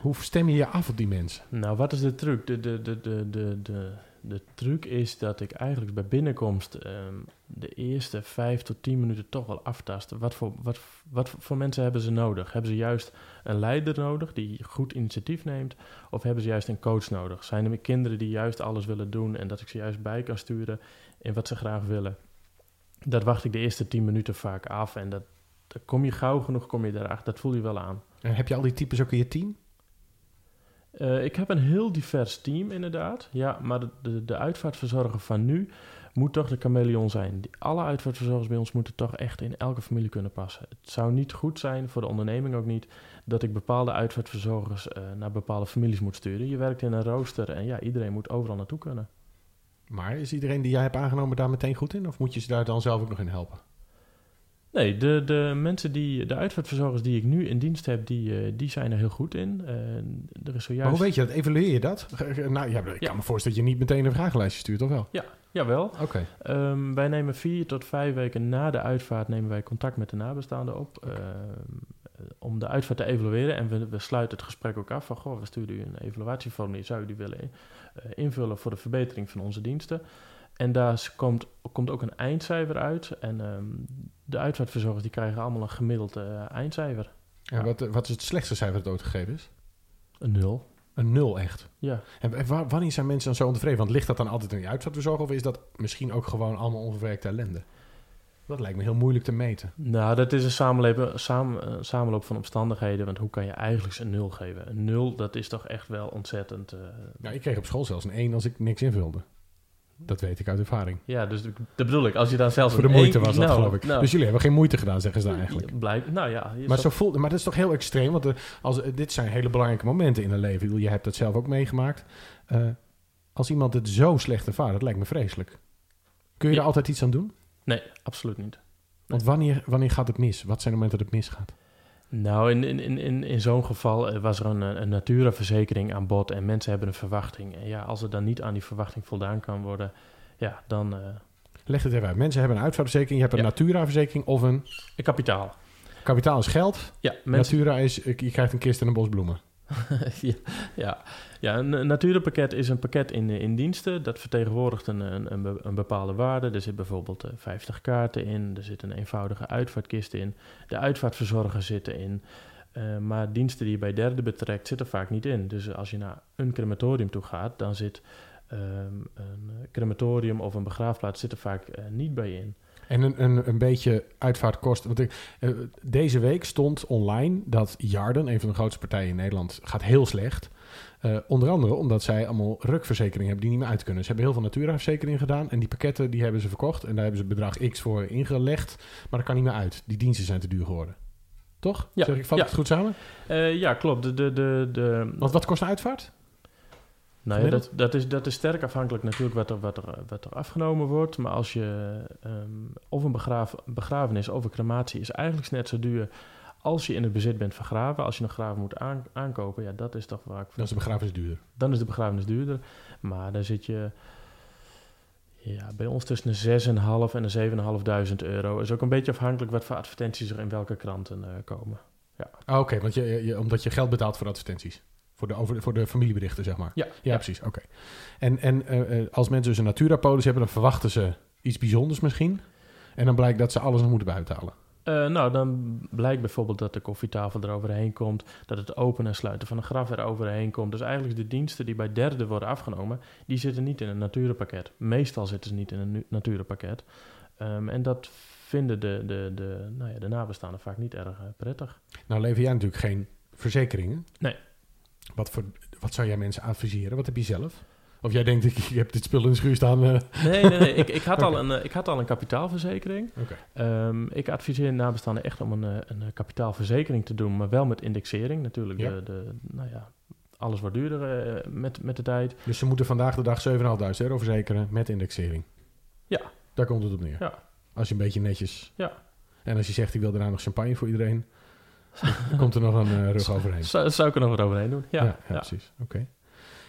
hoe stem je je af op die mensen? Nou, wat is de truc? De, de, de, de, de, de, de truc is dat ik eigenlijk bij binnenkomst ehm, de eerste vijf tot tien minuten toch wel aftast. Wat voor, wat, wat voor mensen hebben ze nodig? Hebben ze juist een leider nodig die goed initiatief neemt? Of hebben ze juist een coach nodig? Zijn er kinderen die juist alles willen doen en dat ik ze juist bij kan sturen in wat ze graag willen? Dat wacht ik de eerste tien minuten vaak af en dat, dat kom je gauw genoeg, kom je daarachter. Dat voel je wel aan. En heb je al die types ook in je team? Eh, ik heb een heel divers team, inderdaad. Ja, maar de, de, de uitvaartverzorger van nu moet toch de chameleon zijn. Die, alle uitvaartverzorgers bij ons moeten toch echt in elke familie kunnen passen. Het zou niet goed zijn, voor de onderneming ook niet, dat ik bepaalde uitvaartverzorgers eh, naar bepaalde families moet sturen. Je werkt in een rooster en ja, iedereen moet overal naartoe kunnen. Maar is iedereen die jij hebt aangenomen daar meteen goed in? Of moet je ze daar dan zelf ook nog in helpen? Nee, de, de mensen die, de uitvaartverzorgers die ik nu in dienst heb, die, eh, die zijn er heel goed in. Eh, er is zojuist... Maar hoe weet je dat? Evalueer je dat? Nou, ja, ik Ja. kan me voorstellen dat je niet meteen een vragenlijstje stuurt, of wel? Jawel. Oké. Ehm, wij nemen vier tot vijf weken na de uitvaart nemen wij contact met de nabestaanden op. ehm, om de uitvaart te evalueren. En we, we sluiten het gesprek ook af van... Goh, we sturen u een evaluatieformulier. Zou u die willen eh, invullen voor de verbetering van onze diensten? En daar komt, komt ook een eindcijfer uit. En ehm, de uitvaartverzorgers die krijgen allemaal een gemiddeld eh, eindcijfer. En wat, wat is het slechtste cijfer dat ooit gegeven is? Een nul. Een nul echt. Ja. En en wa- wanneer zijn mensen dan zo ontevreden? Want ligt dat dan altijd in die uitvaartverzorger of is dat misschien ook gewoon allemaal onverwerkte ellende? Dat lijkt me heel moeilijk te meten. Nou, dat is een samenloop, samen, een samenloop van omstandigheden. Want hoe kan je eigenlijk een nul geven? Een nul, dat is toch echt wel ontzettend... eh, Nou, ik kreeg op school zelfs een 1 als ik niks invulde. Dat weet ik uit ervaring. Ja, dus dat bedoel ik. Als je dan zelfs Voor de moeite één- was dat, nou, geloof ik. Nou, Dus jullie hebben geen moeite gedaan, zeggen ze dan eigenlijk. Blijkt, nou ja. Maar, zat- zo voelt, maar dat is toch heel extreem, want eh, als, eh, dit zijn hele belangrijke momenten in een leven. Je hebt dat zelf ook meegemaakt. Eh, als iemand het zo slecht ervaart, dat lijkt me vreselijk. Kun je Ja. er altijd iets aan doen? Nee, absoluut niet. Want wanneer, wanneer gaat het mis? Wat zijn de momenten dat het misgaat? Nou, in, in, in, in, zo'n geval eh, was er een, een Natura-verzekering aan bod en mensen hebben een verwachting. En ja, als er dan niet aan die verwachting voldaan kan worden, ja, dan eh, Leg het even uit. Mensen hebben een uitvaartverzekering, je hebt een Ja. Natura-verzekering of een een kapitaal. kapitaal is geld. Ja, mensen, Natura is, eh, je krijgt een kist en een bos bloemen. ja, ja, een Natura-pakket is een pakket in, in diensten. Dat vertegenwoordigt een, een, een be- een bepaalde waarde. Er zit bijvoorbeeld eh, 50 kaarten in. Er zit een eenvoudige uitvaartkist in. De uitvaartverzorger zit erin. Eh, maar diensten die je bij derden betrekt, zitten vaak niet in. Dus als je naar een crematorium toe gaat, dan zit ehm, een crematorium of een begraafplaats zit er vaak eh, niet bij in. En een, een, een beetje uitvaartkosten. Want ik, eh, deze week stond online dat Jarden, een van de grootste partijen in Nederland, gaat heel slecht. Eh, onder andere omdat zij allemaal rukverzekeringen hebben die niet meer uit kunnen. Ze hebben heel veel Natura-verzekeringen gedaan. En die pakketten die hebben ze verkocht. En daar hebben ze bedrag X voor ingelegd. Maar dat kan niet meer uit. Die diensten zijn te duur geworden. Toch? Ja, Zeg ik, vat ja. het goed samen? Eh, ja, klopt. De, de, de, de, Want wat kost een uitvaart? Nou ja, dat, dat, is, dat is sterk afhankelijk natuurlijk wat er, wat er, wat er afgenomen wordt. Maar als je ehm, of een begraaf, begrafenis of een crematie is eigenlijk net zo duur als je in het bezit bent vergraven. Als je een graaf moet aan- aankopen, ja, dat is toch vaak... Dat is de begrafenis duurder. Dan is de begrafenis duurder. Maar dan zit je ja, bij ons tussen de 6.500 en de 7.500 euro. Is ook een beetje afhankelijk wat voor advertenties er in welke kranten eh, komen. Ah, Oké, want je, je, omdat je geld betaalt voor advertenties. Voor de, over, voor de familieberichten, zeg maar. Ja, Ja, ja. precies. Oké. En, en eh, eh, als mensen dus een Natura-polis hebben, dan verwachten ze iets bijzonders misschien. En dan blijkt dat ze alles nog moeten bijbetalen. Eh, nou, dan blijkt bijvoorbeeld dat de koffietafel eroverheen komt, dat het openen en sluiten van een graf eroverheen komt. Dus eigenlijk de diensten die bij derden worden afgenomen, die zitten niet in een natuurpakket. Meestal zitten ze niet in een natuurpakket. Ehm, en dat vinden de, de, de, nou ja, de nabestaanden vaak niet erg prettig. Nou lever jij natuurlijk geen verzekeringen. Nee. Wat, voor, wat zou jij mensen adviseren? Wat heb je zelf? Of jij denkt, ik, ik heb dit spul in de schuur staan. eh, Nee, nee, nee. Ik, ik, had al een, eh, ik had al een kapitaalverzekering. Oké. Ehm, ik adviseer nabestaanden echt om een, eh, een kapitaalverzekering te doen, maar wel met indexering. Natuurlijk, Ja. de, de, nou ja, alles wordt duurder met, met de tijd. Dus ze moeten vandaag de dag 7.500 euro verzekeren met indexering. Ja. Daar komt het op neer. Ja. Als je een beetje netjes... Ja. En als je zegt, ik wil daarna nog champagne voor iedereen... komt er nog een eh, rug overheen. Zou, zou ik er nog wat overheen doen? Ja, ja, ja. precies. Oké.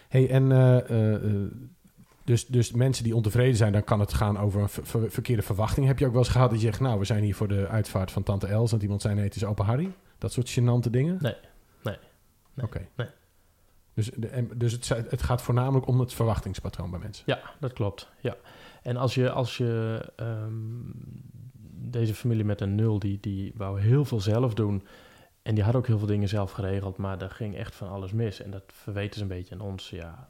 Hey, en eh, eh, dus, dus mensen die ontevreden zijn, dan kan het gaan over een ver- ver- verkeerde verwachting. Heb je ook wel eens gehad dat je zegt, nou, we zijn hier voor de uitvaart van tante Els... en iemand zei, nee, het is open Harry? Dat soort gênante dingen? Nee, nee, nee, Oké. nee. Dus, de, dus het, het gaat voornamelijk om het verwachtingspatroon bij mensen. Ja, dat klopt. Ja. En als je, als je ehm, deze familie met een nul, die, die wou heel veel zelf doen. En die had ook heel veel dingen zelf geregeld, maar er ging echt van alles mis. En dat verweten ze een beetje aan ons. Ja,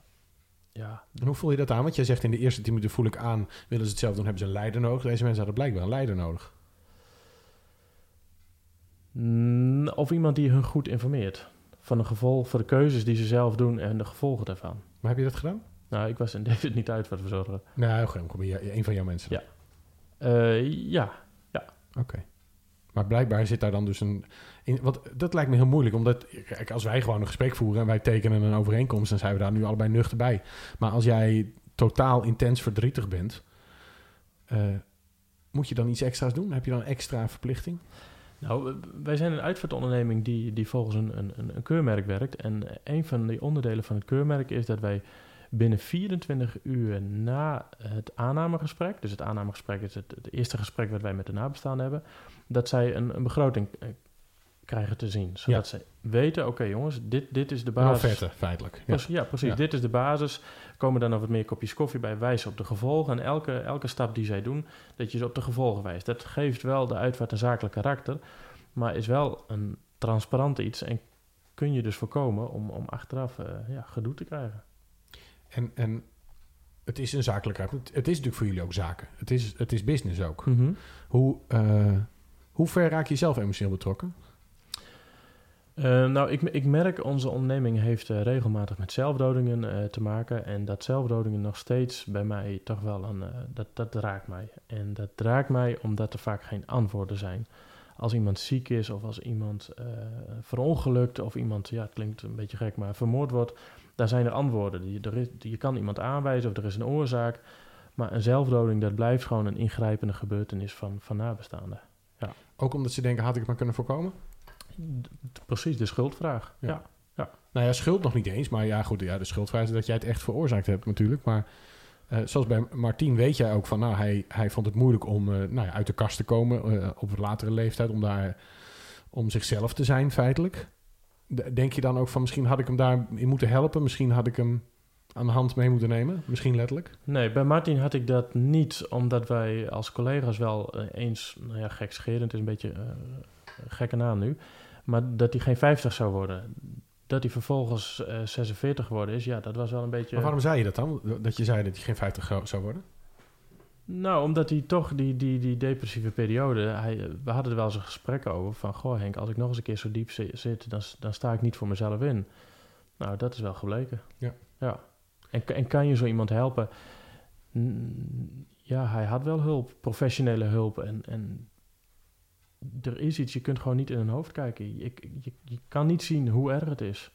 ja En hoe voel je dat aan? Want jij zegt in de eerste tien minuten voel ik aan... willen ze het zelf doen, hebben ze een leider nodig. Deze mensen hadden blijkbaar een leider nodig. Mm, Of iemand die hun goed informeert. Van de gevolg, voor de keuzes die ze zelf doen en de gevolgen daarvan. Maar heb je dat gedaan? Nou, ik was in David niet uit wat we zorgen. Nou, kom je, een van jouw mensen. Ja. Eh, ja, Oké. Maar blijkbaar zit daar dan dus een... In, dat lijkt me heel moeilijk, omdat... Kijk, als wij gewoon een gesprek voeren en wij tekenen een overeenkomst... dan zijn we daar nu allebei nuchter bij. Maar als jij totaal intens verdrietig bent... eh, moet je dan iets extra's doen? Heb je dan extra verplichting? Nou, wij zijn een uitvaartonderneming die, die volgens een, een, een keurmerk werkt. En een van de onderdelen van het keurmerk is dat wij binnen 24 uur na het aannamegesprek, dus het aannamegesprek is het, het eerste gesprek wat wij met de nabestaanden hebben, dat zij een, een begroting eh, krijgen te zien. Zodat ze weten, oké jongens, dit, dit is de Een basis. offerte, feitelijk. Ja. Precies, ja, precies. Ja. Dit is de basis. Komen dan nog wat meer kopjes koffie bij, wijzen op de gevolgen. En elke, elke stap die zij doen, dat je ze op de gevolgen wijst. Dat geeft wel de uitvaart een zakelijk karakter, maar is wel een transparant iets. En kun je dus voorkomen om, om achteraf eh, ja, gedoe te krijgen. En, en het is een zakelijkheid. Het, het is natuurlijk voor jullie ook zaken. Het is, het is business ook. Hoe, eh, hoe ver raak je zelf emotioneel betrokken? Eh, nou, ik, ik merk, onze onderneming heeft eh, regelmatig met zelfdodingen te maken. En dat zelfdodingen nog steeds bij mij toch wel een... dat, dat raakt mij. En dat raakt mij omdat er vaak geen antwoorden zijn. Als iemand ziek is of als iemand verongelukt of iemand, ja, het klinkt een beetje gek, maar vermoord wordt, daar zijn er antwoorden. Die, er is, je kan iemand aanwijzen of er is een oorzaak. Maar een zelfdoding, dat blijft gewoon een ingrijpende gebeurtenis van, van nabestaanden. Ook omdat ze denken, had ik het maar kunnen voorkomen? Precies, de schuldvraag. Ja. ja. Nou ja, schuld nog niet eens. Maar ja, goed, ja, de schuldvraag is dat jij het echt veroorzaakt hebt natuurlijk. Maar eh, zoals bij Martien weet jij ook van... Nou, hij, hij vond het moeilijk om eh, nou ja, uit de kast te komen eh, op een latere leeftijd. Om daar om zichzelf te zijn feitelijk. Denk je dan ook van misschien had ik hem daarin moeten helpen? Misschien had ik hem aan de hand mee moeten nemen? Misschien letterlijk? Nee, bij Martin had ik dat niet, omdat wij als collega's wel eh, eens, nou ja, gekscherend is een beetje eh, een gekke naam nu, maar dat hij geen 50 zou worden. Dat hij vervolgens eh 46 geworden is, ja, dat was wel een beetje... Maar waarom zei je dat dan? Dat je zei dat hij geen 50 gro- zou worden? Nou, omdat hij toch die, die, die depressieve periode, hij, we hadden er wel eens een gesprek over van, goh Henk, als ik nog eens een keer zo diep zi- zit, dan, dan sta ik niet voor mezelf in. Nou, dat is wel gebleken. Ja. ja. En, en kan je zo iemand helpen? Ja, hij had wel hulp, professionele hulp. En, en er is iets, je kunt gewoon niet in een hoofd kijken. Je, je, je kan niet zien hoe erg het is.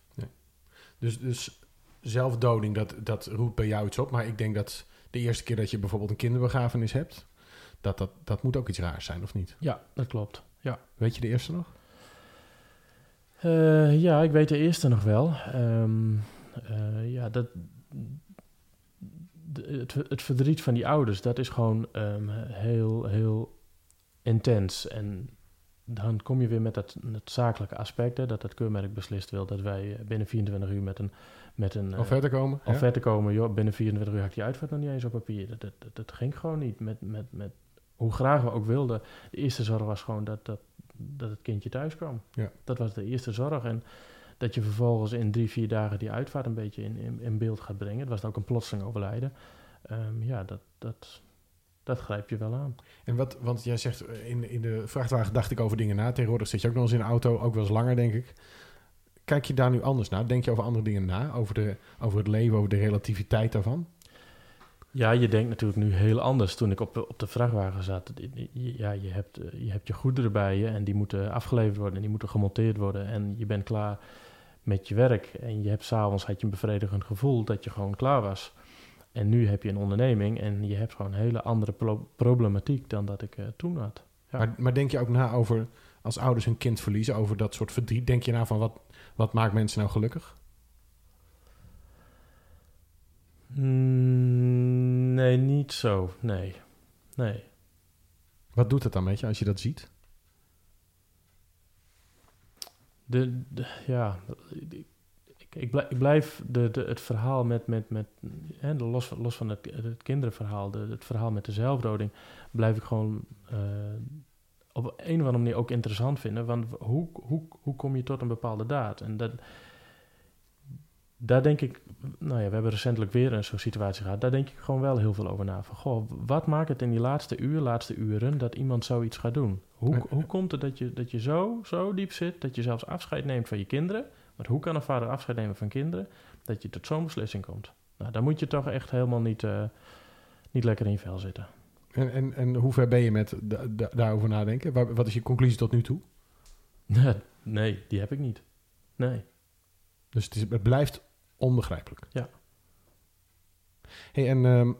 Dus, dus zelfdoding, dat, dat roept bij jou iets op. Maar ik denk dat de eerste keer dat je bijvoorbeeld een kinderbegrafenis hebt, dat, dat, dat moet ook iets raars zijn, of niet? Ja, dat klopt. Ja. Weet je de eerste nog? Eh, ja, ik weet de eerste nog wel. Ehm, eh, ja, dat, het, het verdriet van die ouders, dat is gewoon ehm, heel, heel intens. En dan kom je weer met dat, het zakelijke aspect, hè, dat het keurmerk beslist wil dat wij eh, binnen 24 uur met een, met een eh, Offerte komen? ja? offerte komen. Joh, binnen 24 uur had ik die uitvaart nog niet eens op papier. Dat, dat, dat, dat ging gewoon niet. Met, met, met, hoe graag we ook wilden. De eerste zorg was gewoon dat, dat, dat het kindje thuis kwam. Ja. Dat was de eerste zorg. En dat je vervolgens in drie, vier dagen die uitvaart een beetje in, in, in beeld gaat brengen. Het was ook een plotseling overlijden. Ehm, ja, dat, dat, dat grijp je wel aan. En wat, want jij zegt, eh, in, in de vrachtwagen dacht ik over dingen na. Tegenwoordig zit je ook nog eens in de auto, ook wel eens langer, denk ik. Kijk je daar nu anders naar? Denk je over andere dingen na? Over, de, over het leven, over de relativiteit daarvan? Ja, je denkt natuurlijk nu heel anders. Toen ik op, de- op de vrachtwagen zat, ja, je hebt, eh, je hebt je goederen bij je en die moeten afgeleverd worden en die moeten gemonteerd worden. En je bent klaar met je werk. En je hebt s'avonds had je een bevredigend gevoel dat je gewoon klaar was. En nu heb je een onderneming en je hebt gewoon een hele andere pro- problematiek dan dat ik eh, toen had. Ja. Maar, maar denk je ook na over, als ouders hun kind verliezen, over dat soort verdriet? Denk je na van, wat, wat maakt mensen nou gelukkig? Mm, nee, niet zo. Nee. Nee. Wat doet het dan met je als je dat ziet? De, de- ja, ik, ik, blijf, ik blijf de, de, het verhaal met, met, met hè, de los, van- los van het, het kinderverhaal, de, het verhaal met de zelfdoding, blijf ik gewoon eh, op een of andere manier ook interessant vinden. Want hoe, hoe, hoe kom je tot een bepaalde daad? En dat, daar denk ik, nou ja, we hebben recentelijk weer een zo'n situatie gehad. Daar denk ik gewoon wel heel veel over na. Van, goh, wat maakt het in die laatste uur, laatste uren, dat iemand zoiets gaat doen? Hoe, hoe komt het dat je, dat je zo, zo diep zit, dat je zelfs afscheid neemt van je kinderen? Want hoe kan een vader afscheid nemen van kinderen, dat je tot zo'n beslissing komt? Nou, dan moet je toch echt helemaal niet, eh, niet lekker in je vel zitten. En, en, en hoe ver ben je met da- da- daarover nadenken? Waar- wat is je conclusie tot nu toe? nee, die heb ik niet. Nee. Dus het, is, het blijft onbegrijpelijk. Ja. Hey, en ehm,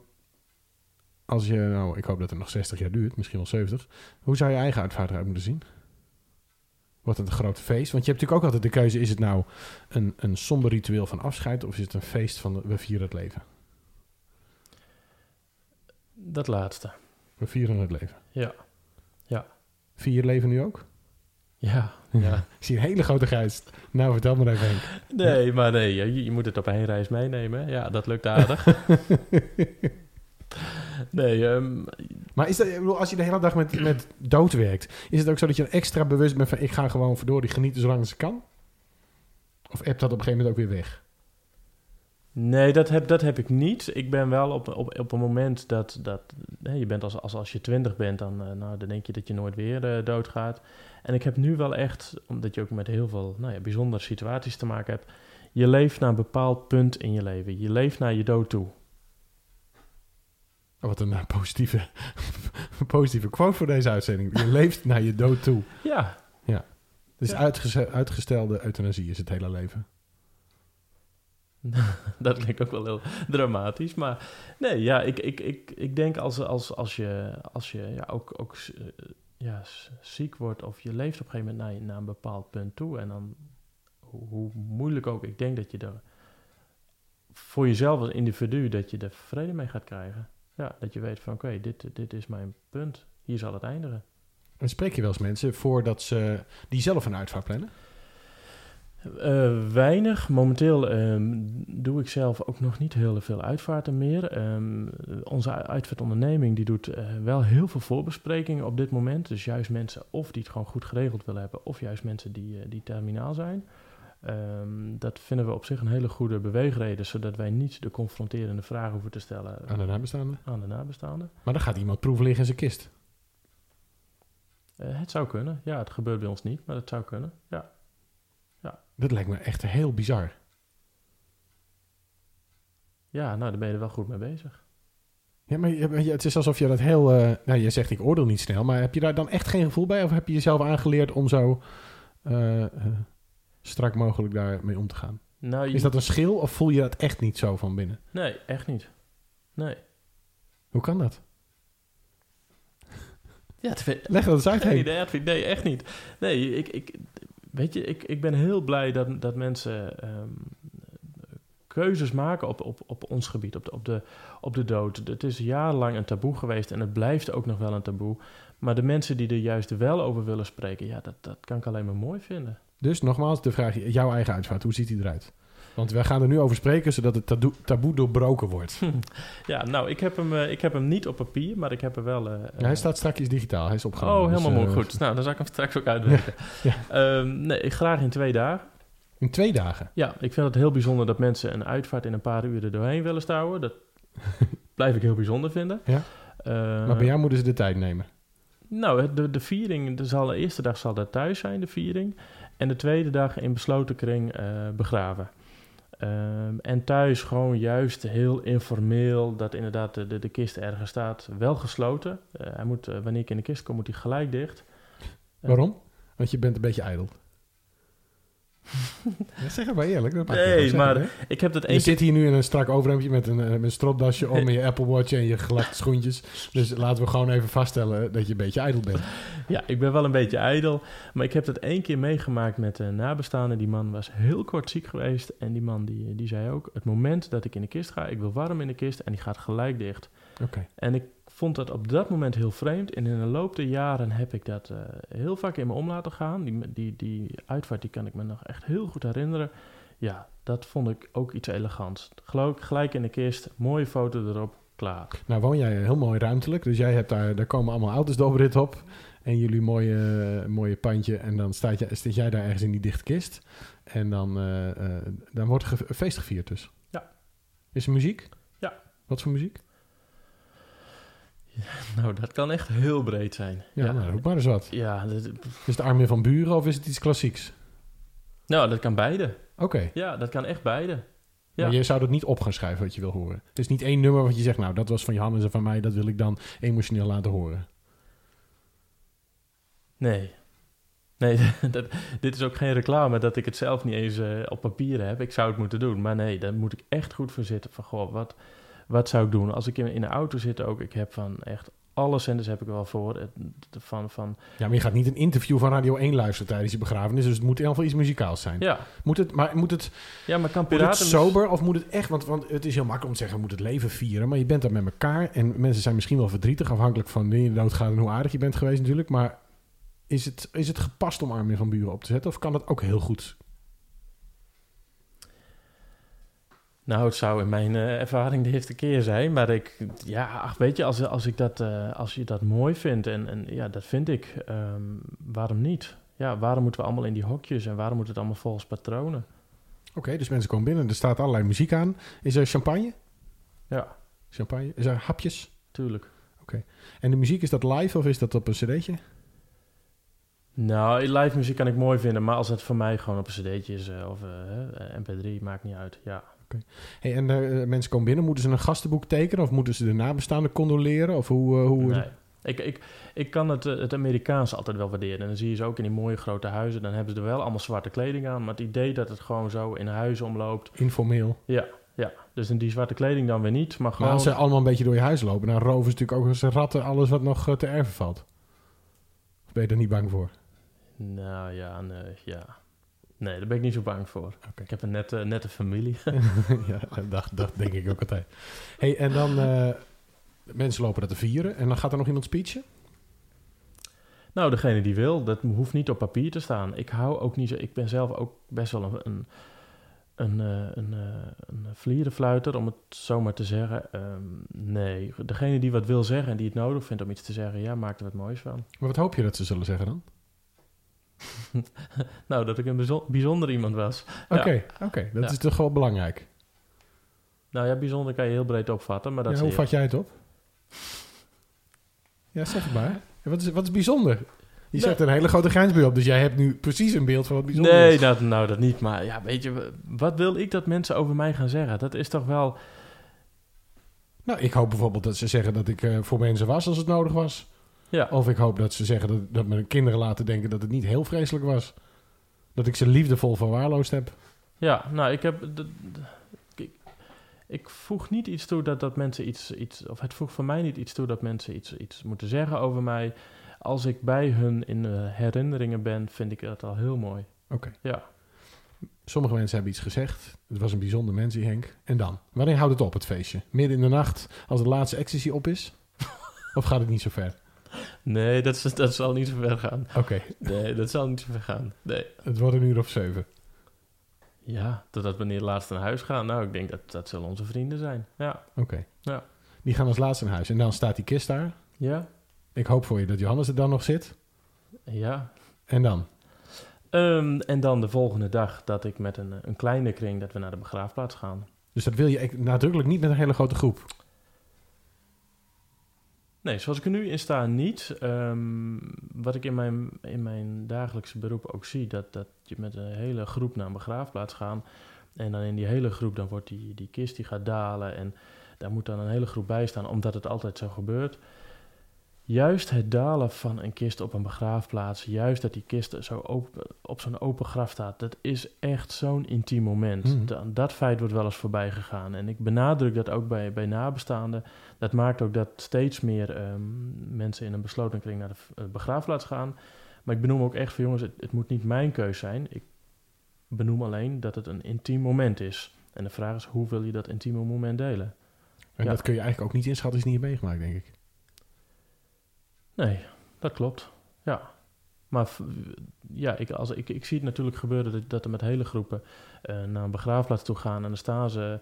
als je, nou, ik hoop dat het nog 60 jaar duurt, misschien wel 70. Hoe zou je eigen uitvaart eruit moeten zien? Wordt het een groot feest? Want je hebt natuurlijk ook altijd de keuze: is het nou een, een somber ritueel van afscheid of is het een feest van we vieren het leven? Dat laatste. We vieren het leven. Ja. Ja. Vier je leven nu ook? Ja. ja. Ik zie een hele grote geest. Nou, vertel me even, Henk. Nee, maar nee, je, je moet het op één reis meenemen. Ja, dat lukt aardig. nee, ehm, Maar is dat, als je de hele dag met, met dood werkt, is het ook zo dat je extra bewust bent van ik ga gewoon verdorie genieten zolang ik kan? Of appt dat op een gegeven moment ook weer weg? Nee, dat heb, dat heb ik niet. Ik ben wel op, op, op een moment dat, dat nee, je bent als, als, als je twintig bent, dan, eh, nou, dan denk je dat je nooit weer eh, doodgaat. En ik heb nu wel echt, omdat je ook met heel veel nou ja, bijzondere situaties te maken hebt, je leeft naar een bepaald punt in je leven. Je leeft naar je dood toe. Oh, wat een eh, positieve, positieve quote voor deze uitzending. Je leeft naar je dood toe. Ja, Dus Ja. uitgeze- uitgestelde euthanasie is het hele leven. dat klinkt ook wel heel dramatisch. Maar nee, ja, ik, ik, ik, ik denk als, als, als je, als je ja, ook, ook eh, ja, ziek wordt of je leeft op een gegeven moment naar, een bepaald punt toe. En dan, hoe, hoe moeilijk ook, ik denk dat je er voor jezelf als individu, dat je er vrede mee gaat krijgen. Ja, dat je weet van oké, dit, dit is mijn punt. Hier zal het eindigen. En spreek je wel eens mensen voordat ze die zelf een uitvaart plannen? Eh, weinig. Momenteel ehm, doe ik zelf ook nog niet heel veel uitvaarten meer. Ehm, onze uitvaartonderneming die doet eh, wel heel veel voorbesprekingen op dit moment. Dus juist mensen of die het gewoon goed geregeld willen hebben... of juist mensen die, eh, die terminaal zijn. Ehm, dat vinden we op zich een hele goede beweegreden... zodat wij niet de confronterende vragen hoeven te stellen Aan de nabestaanden? aan de nabestaanden. Maar dan gaat iemand proeven liggen in zijn kist. Het zou kunnen. Ja, het gebeurt bij ons niet, maar het zou kunnen. Ja. Dat lijkt me echt heel bizar. ja, nou, daar ben je er wel goed mee bezig. Ja, maar het is alsof je dat heel... eh, nou, je zegt ik oordeel niet snel, maar heb je daar dan echt geen gevoel bij? Of heb je jezelf aangeleerd om zo eh, eh, strak mogelijk daarmee om te gaan? Nou, je- Is dat een schil of voel je dat echt niet zo van binnen? Nee, echt niet. Nee. Hoe kan dat? Ja, het weet- Leg dat eens uit. Edwin. Nee, echt niet. Nee, ik, ik, weet je, ik, ik ben heel blij dat, dat mensen ehm, keuzes maken op, op, op ons gebied, op de, op, de, op de dood. Het is jarenlang een taboe geweest en het blijft ook nog wel een taboe. Maar de mensen die er juist wel over willen spreken, ja, dat, dat kan ik alleen maar mooi vinden. Dus nogmaals, de vraag, jouw eigen uitvaart, hoe ziet die eruit? Want wij gaan er nu over spreken, zodat het taboe, taboe doorbroken wordt. Ja, nou, ik heb, hem, eh, ik heb hem niet op papier, maar ik heb er wel... eh, Ja, hij staat straks digitaal, hij is opgenomen. Oh, helemaal dus, mooi. eh, Goed. Nou, dan zal ik hem straks ook uitwerken. Ehm, nee, graag in twee dagen. In twee dagen. Ja, ik vind het heel bijzonder dat mensen een uitvaart in een paar uur er doorheen willen stouwen. Dat blijf ik heel bijzonder vinden. Ja. Maar bij jou moeten ze de tijd nemen. Nou, de, de viering, de, zal, de eerste dag zal dat thuis zijn, de viering. En de tweede dag in besloten kring begraven. Ehm, en thuis gewoon juist heel informeel, dat inderdaad de, de, kist ergens staat, wel gesloten. Eh, hij moet, eh, wanneer ik in de kist kom, moet hij gelijk dicht. Waarom? Want je bent een beetje ijdel. Ja, zeg het maar eerlijk. Dat je Nee, zeggen, maar? Ik heb dat Je één zit hier nu in een strak overhemdje met een, eh, met een stropdasje om en je Apple Watch en je gelakte schoentjes. Dus laten we gewoon even vaststellen dat je een beetje ijdel bent. Ja, ik ben wel een beetje ijdel. Maar ik heb dat één keer meegemaakt met een nabestaande. Die man was heel kort ziek geweest. En die man die, die zei ook... Het moment dat ik in de kist ga, ik wil warm in de kist. En die gaat gelijk dicht. En ik vond dat op dat moment heel vreemd. En in de loop der jaren heb ik dat eh, heel vaak in me om laten gaan. Die, die, die uitvaart die kan ik me nog echt heel goed herinneren. Ja, dat vond ik ook iets elegants. Geloof ik, gelijk in de kist, mooie foto erop, klaar. Nou woon jij heel mooi ruimtelijk. Dus jij hebt daar, daar komen allemaal auto's de overrit op. En jullie mooie, mooie pandje. En dan staat, jij- staat jij daar ergens in die dichte kist. En dan, eh, eh, dan wordt er ge- feest gevierd dus. Ja. Is er muziek? Ja. Wat voor muziek? Nou, dat kan echt heel breed zijn. Ja, nou, roep maar eens wat. ja dat, Is het Armin van Buren of is het iets klassieks? nou, dat kan beide. Oké. Ja, dat kan echt beide. Ja. Maar je zou dat niet op gaan schrijven wat je wil horen. Het is niet één nummer wat je zegt, nou, dat was van Johannes en van mij, dat wil ik dan emotioneel laten horen. Nee. Nee, dat, dit is ook geen reclame dat ik het zelf niet eens eh, op papier heb. Ik zou het moeten doen. Maar nee, daar moet ik echt goed voor zitten. Van, goh, wat, wat zou ik doen? Als ik in, in de auto zit ook, ik heb van echt alle zenders heb ik wel voor. Van, van, Ja, maar je gaat niet een interview van Radio 1 luisteren tijdens je begrafenis, dus het moet in ieder geval iets muzikaals zijn. ja. Moet het, maar moet het, ja, maar kan moet het piraten... sober of moet het echt, want, want het is heel makkelijk om te zeggen, we moeten het leven vieren, maar je bent daar met elkaar en mensen zijn misschien wel verdrietig, afhankelijk van wanneer je doodgaat en hoe aardig je bent geweest natuurlijk, maar is het, is het gepast om Armin van Buren op te zetten of kan dat ook heel goed? Nou, het zou in mijn eh, ervaring de eerste keer zijn. Maar ik, ja, ach, weet je, als, als, ik dat, eh, als je dat mooi vindt, en, en ja, dat vind ik, ehm, waarom niet? Ja, waarom moeten we allemaal in die hokjes en waarom moet het allemaal volgens patronen? Oké, dus mensen komen binnen, er staat allerlei muziek aan. Is er champagne? Ja, Champagne? Is er hapjes? tuurlijk. En de muziek, is dat live of is dat op een cd'tje? Nou, live muziek kan ik mooi vinden, maar als het voor mij gewoon op een cd'tje is eh, of eh, mp3, maakt niet uit. Ja. Hey, en eh, mensen komen binnen, moeten ze een gastenboek tekenen of moeten ze de nabestaanden condoleren? Of hoe, eh, hoe Nee. Ik, ik, ik kan het, eh, het Amerikaanse altijd wel waarderen. En dan zie je ze ook in die mooie grote huizen. Dan hebben ze er wel allemaal zwarte kleding aan. Maar het idee dat het gewoon zo in huizen omloopt. informeel? Ja, ja. Dus in die zwarte kleding dan weer niet. Maar Maar als ze allemaal een beetje door je huis lopen, dan roven ze natuurlijk ook als ratten alles wat nog te erven valt. Of ben je er niet bang voor? Nou ja, nee, ja. Nee, daar ben ik niet zo bang voor. Ik heb een nette, nette familie. ja, dat, dat denk ik ook altijd. Hey, en dan, eh, mensen lopen dat te vieren en dan gaat er nog iemand speechen? nou, degene die wil, dat hoeft niet op papier te staan. Ik hou ook niet zo... Ik ben zelf ook best wel een... een een, eh, een, eh, een vlierenfluiter, om het zo maar te zeggen. Ehm, nee, degene die wat wil zeggen en die het nodig vindt om iets te zeggen, ja, maak er wat moois van. Maar wat hoop je dat ze zullen zeggen dan? Nou, dat ik een bijzo- bijzonder iemand was. Oké, Ja. oké, dat Ja. is toch wel belangrijk. Nou ja, bijzonder kan je heel breed opvatten, maar dat Ja, hoe vat jij het op? Ja, zeg het maar. Wat, is, wat is bijzonder? Je Nou- zet een hele grote bij op, dus jij hebt nu precies een beeld van wat bijzonder Nee, is. nou, nou dat niet. Maar ja, weet je, wat wil ik dat mensen over mij gaan zeggen? Dat is toch wel... Nou, ik hoop bijvoorbeeld dat ze zeggen dat ik eh, voor mensen was als het nodig was. Ja, Of ik hoop dat ze zeggen dat, dat mijn kinderen laten denken dat het niet heel vreselijk was. Dat ik ze liefdevol verwaarloosd heb. Ja, nou, ik heb... ik, ik voeg niet iets toe dat, dat mensen iets, iets... Of het voegt voor mij niet iets toe dat mensen iets, iets moeten zeggen over mij. Als ik bij hun in herinneringen ben, vind ik dat al heel mooi. Oké. Ja. Sommige mensen hebben iets gezegd. Het was een bijzonder mens, Henk. En dan? Wanneer houdt het op, het feestje? Midden in de nacht, als de laatste ecstasy op is? of gaat het niet zo ver? Nee, dat, is- dat zal niet zo ver gaan. Oké, Nee, dat zal niet zo ver gaan. Nee. het wordt een uur of zeven. Ja, totdat we niet laatst naar huis gaan. Nou, ik denk dat dat zullen onze vrienden zijn. Ja. Oké. Ja. Die gaan als laatste naar huis. En dan staat die kist daar. Ja? Ik hoop voor je dat Johannes er dan nog zit. Ja. En dan? Ehm, en dan de volgende dag dat ik met een, een kleine kring... dat we naar de begraafplaats gaan. Dus dat wil je nadrukkelijk niet met een hele grote groep. Nee, zoals ik er nu in sta, niet. Ehm, wat ik in mijn, in mijn dagelijkse beroep ook zie, dat, dat je met een hele groep naar een begraafplaats gaat. En dan in die hele groep, dan wordt die, die kist die gaat dalen. En daar moet dan een hele groep bij staan, omdat het altijd zo gebeurt. Juist het dalen van een kist op een begraafplaats, juist dat die kist zo open, op zo'n open graf staat, dat is echt zo'n intiem moment. Mhm. Da- dat feit wordt wel eens voorbij gegaan. En ik benadruk dat ook bij, bij nabestaanden. Dat maakt ook dat steeds meer ehm, mensen in een besloten kring naar de eh, begraafplaats gaan. Maar ik benoem ook echt voor jongens, het, het moet niet mijn keus zijn. Ik benoem alleen dat het een intiem moment is. En de vraag is, hoe wil je dat intieme moment delen? En Ja. dat kun je eigenlijk ook niet inschatten als je het niet hebt meegemaakt, denk ik. Nee, dat klopt. Ja. Maar ja, ik, als, ik, ik zie het natuurlijk gebeuren dat, dat er met hele groepen eh, naar een begraafplaats toe gaan. En dan staan ze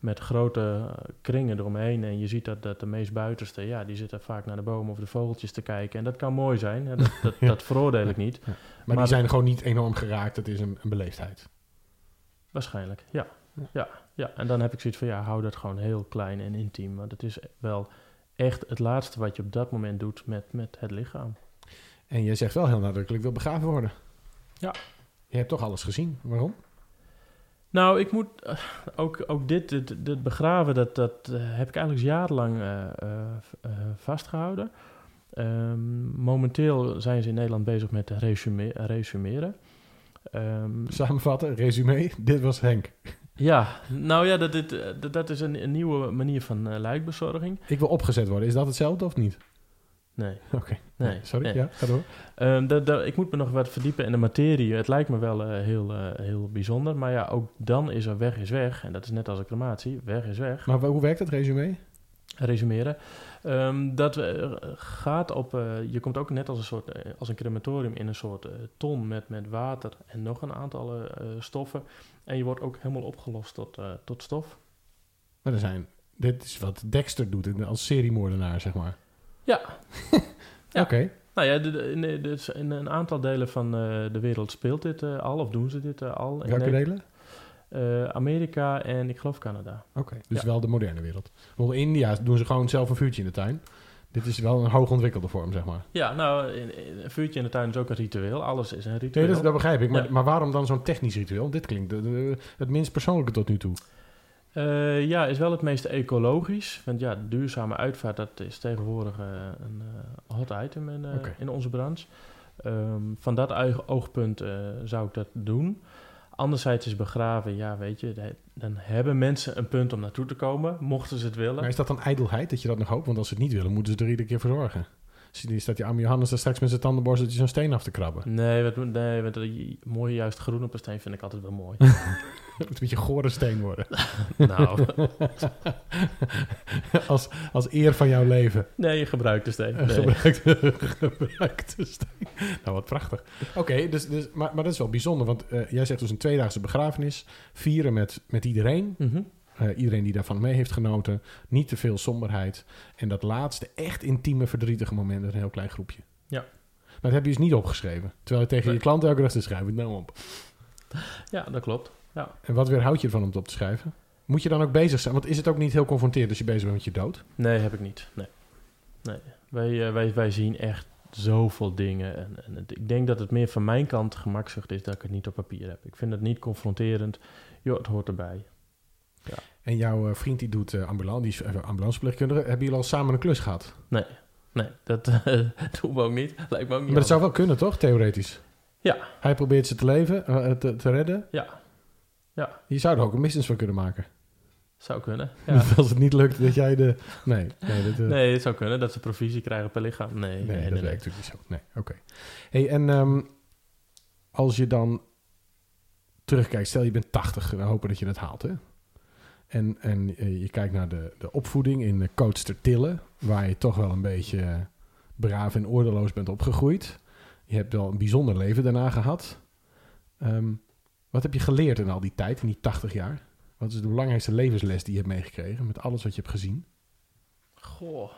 met grote eh, kringen eromheen. En je ziet dat, dat de meest buitenste, ja, die zitten vaak naar de bomen of de vogeltjes te kijken. En dat kan mooi zijn. Hè? Dat, dat, Ja. dat veroordeel ik niet. Maar, Maar- die zijn gewoon niet enorm geraakt. Het is een, een beleefdheid. Waarschijnlijk, ja. Ja. ja. Ja, en dan heb ik zoiets van, ja, hou dat gewoon heel klein en intiem. Want het is wel echt het laatste wat je op dat moment doet met, met het lichaam. En jij zegt wel heel nadrukkelijk, wil begraven worden. Ja. Je hebt toch alles gezien. Waarom? Nou, ik moet eh, ook, ook dit, dit, dit begraven, dat, dat eh, heb ik eigenlijk jarenlang eh, eh, eh, vastgehouden. Ehm, momenteel zijn ze in Nederland bezig met resume, resumeren. Ehm, Samenvatten, resume. Dit was Henk. Ja, nou ja, dat, dit, eh, dat, dat is een, een nieuwe manier van eh lijkbezorging. Ik wil opgezet worden. Is dat hetzelfde of niet? Nee, Oké. nee. Sorry, nee. ja, ga door. Ehm, dat, dat, ik moet me nog wat verdiepen in de materie. Het lijkt me wel eh, heel, heel bijzonder. Maar ja, ook dan is er weg is weg. En dat is net als een crematie. Weg is weg. Maar hoe werkt het resume? Resumeren. Ehm, dat eh, gaat op. eh, je komt ook net als een soort eh, als een crematorium in een soort ton met, met water en nog een aantal stoffen. En je wordt ook helemaal opgelost tot, tot stof. Maar er zijn... Dit is wat Dexter doet als seriemoordenaar, zeg maar. Ja. Ja. Oké. Nou ja, in, dus in een aantal delen van de wereld speelt dit al, of doen ze dit al. In Welke delen? Eh, Amerika en ik geloof Canada. Oké. Dus Ja. wel de moderne wereld. Bijvoorbeeld in India doen ze gewoon zelf een vuurtje in de tuin. Dit is wel een hoogontwikkelde vorm, zeg maar. Ja, nou, een vuurtje in de tuin is ook een ritueel. Alles is een ritueel. Nee, dat, dat begrijp ik. Maar, Ja. maar waarom dan zo'n technisch ritueel? Dit klinkt de- de- het minst persoonlijke tot nu toe. Eh, ja, is wel het meest ecologisch. Want ja, duurzame uitvaart, dat is tegenwoordig eh, een hot item in, in onze branche. Ehm, van dat oogpunt zou ik dat doen. Anderzijds is begraven, ja, weet je, dan hebben mensen een punt om naartoe te komen, mochten ze het willen. Maar is dat dan ijdelheid dat je dat nog hoopt? Want als ze het niet willen, moeten ze er iedere keer voor zorgen. Zie je, staat die arme Johannes daar straks met zijn tandenborsteltje zo'n steen af te krabben. Nee, wat, nee wat, die mooie juist groen op een steen vind ik altijd wel mooi. Het moet een beetje gore steen worden. nou, als, als eer van jouw leven. nee, je gebruikt de steen. Nee. Gebruikte, gebruikte steen. Nou, wat prachtig. Oké, dus, dus, maar, maar dat is wel bijzonder. Want eh, jij zegt dus een tweedaagse begrafenis. Vieren met, met iedereen. Mhm. Eh, iedereen die daarvan mee heeft genoten. Niet te veel somberheid. En dat laatste echt intieme, verdrietige moment met een heel klein groepje. Ja. Maar dat heb je dus niet opgeschreven. Terwijl je tegen Nee. je klant elke dag te schrijven. Nou op. Ja, dat klopt. Ja. En wat weerhoudt je ervan om het op te schrijven? Moet je dan ook bezig zijn? Want is het ook niet heel confronterend als je bezig bent met je dood? Nee, heb ik niet. Nee. nee. Wij, eh, wij, wij zien echt zoveel dingen. En, en het- ik denk dat het meer van mijn kant gemakzucht is dat ik het niet op papier heb. Ik vind het niet confronterend. Joh, het hoort erbij. En jouw eh, vriend die doet uh, ambulance, die is ambulanceverpleegkundige. Hebben jullie al samen een klus gehad? Nee, dat eh, doen we ook niet. Lijkt me ook niet. Maar dat zou wel kunnen, toch? Theoretisch. Ja. Hij probeert ze te leven, eh, te, te redden. Ja. Ja. Je zou er ook een business van kunnen maken. Zou kunnen. Ja. Als het niet lukt dat jij de... Nee, nee, dat, eh, Nee, het zou kunnen dat ze provisie krijgen per lichaam. Nee, nee, nee, nee. dat nee. werkt natuurlijk niet zo. Nee, oké. Hey, en ehm, als je dan terugkijkt, stel je bent 80, we hopen dat je dat haalt, hè? En, en eh, je kijkt naar de, de opvoeding in de coachster Tillen, waar je toch wel een beetje braaf en oordeloos bent opgegroeid. Je hebt wel een bijzonder leven daarna gehad. Ehm, wat heb je geleerd in al die tijd, in die 80 jaar? Wat is de belangrijkste levensles die je hebt meegekregen met alles wat je hebt gezien? Goh.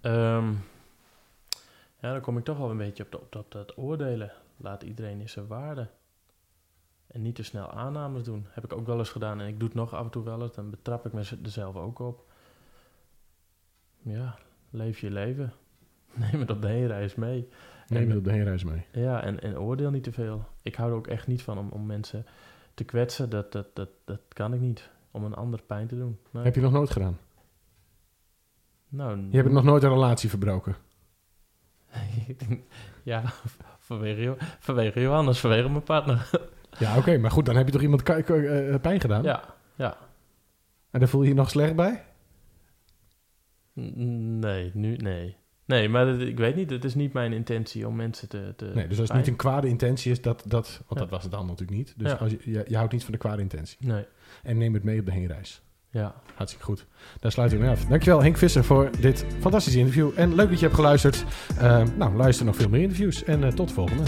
Ehm, ja, dan kom ik toch wel een beetje op dat, dat oordelen. Laat iedereen in zijn waarde. En niet te snel aannames doen. Heb ik ook wel eens gedaan en ik doe het nog af en toe wel eens. Dan betrap ik mezelf ook op. Ja, leef je leven. Neem het op de heenreis mee. Neem je op de heenreis mee. Ja, en, en oordeel niet te veel. Ik hou er ook echt niet van om, om mensen te kwetsen. Dat, dat, dat, dat kan ik niet. Om een ander pijn te doen. Nee. Heb je nog nooit gedaan? Nou, Je hebt nog nooit een relatie verbroken. ja, vanwege, vanwege Johannes, vanwege mijn partner. Ja, oké, maar goed, dan heb je toch iemand eh, pijn gedaan? Ja, ja. En daar voel je je nog slecht bij? Nee, nu, nee. Nee, maar dat- ik weet niet. Het is niet mijn intentie om mensen te... te Nee, dus als het niet een kwade intentie is, dat, dat, want Ja. dat was het dan natuurlijk niet. Dus Ja. als je, je, je houdt niet van de kwade intentie. Nee, En neem het mee op de heenreis. ja. Hartstikke goed. Daar sluiten we mee af. Dankjewel Henk Visser voor dit fantastische interview. En leuk dat je hebt geluisterd. Eh, nou, luister nog veel meer interviews. En eh, tot de volgende.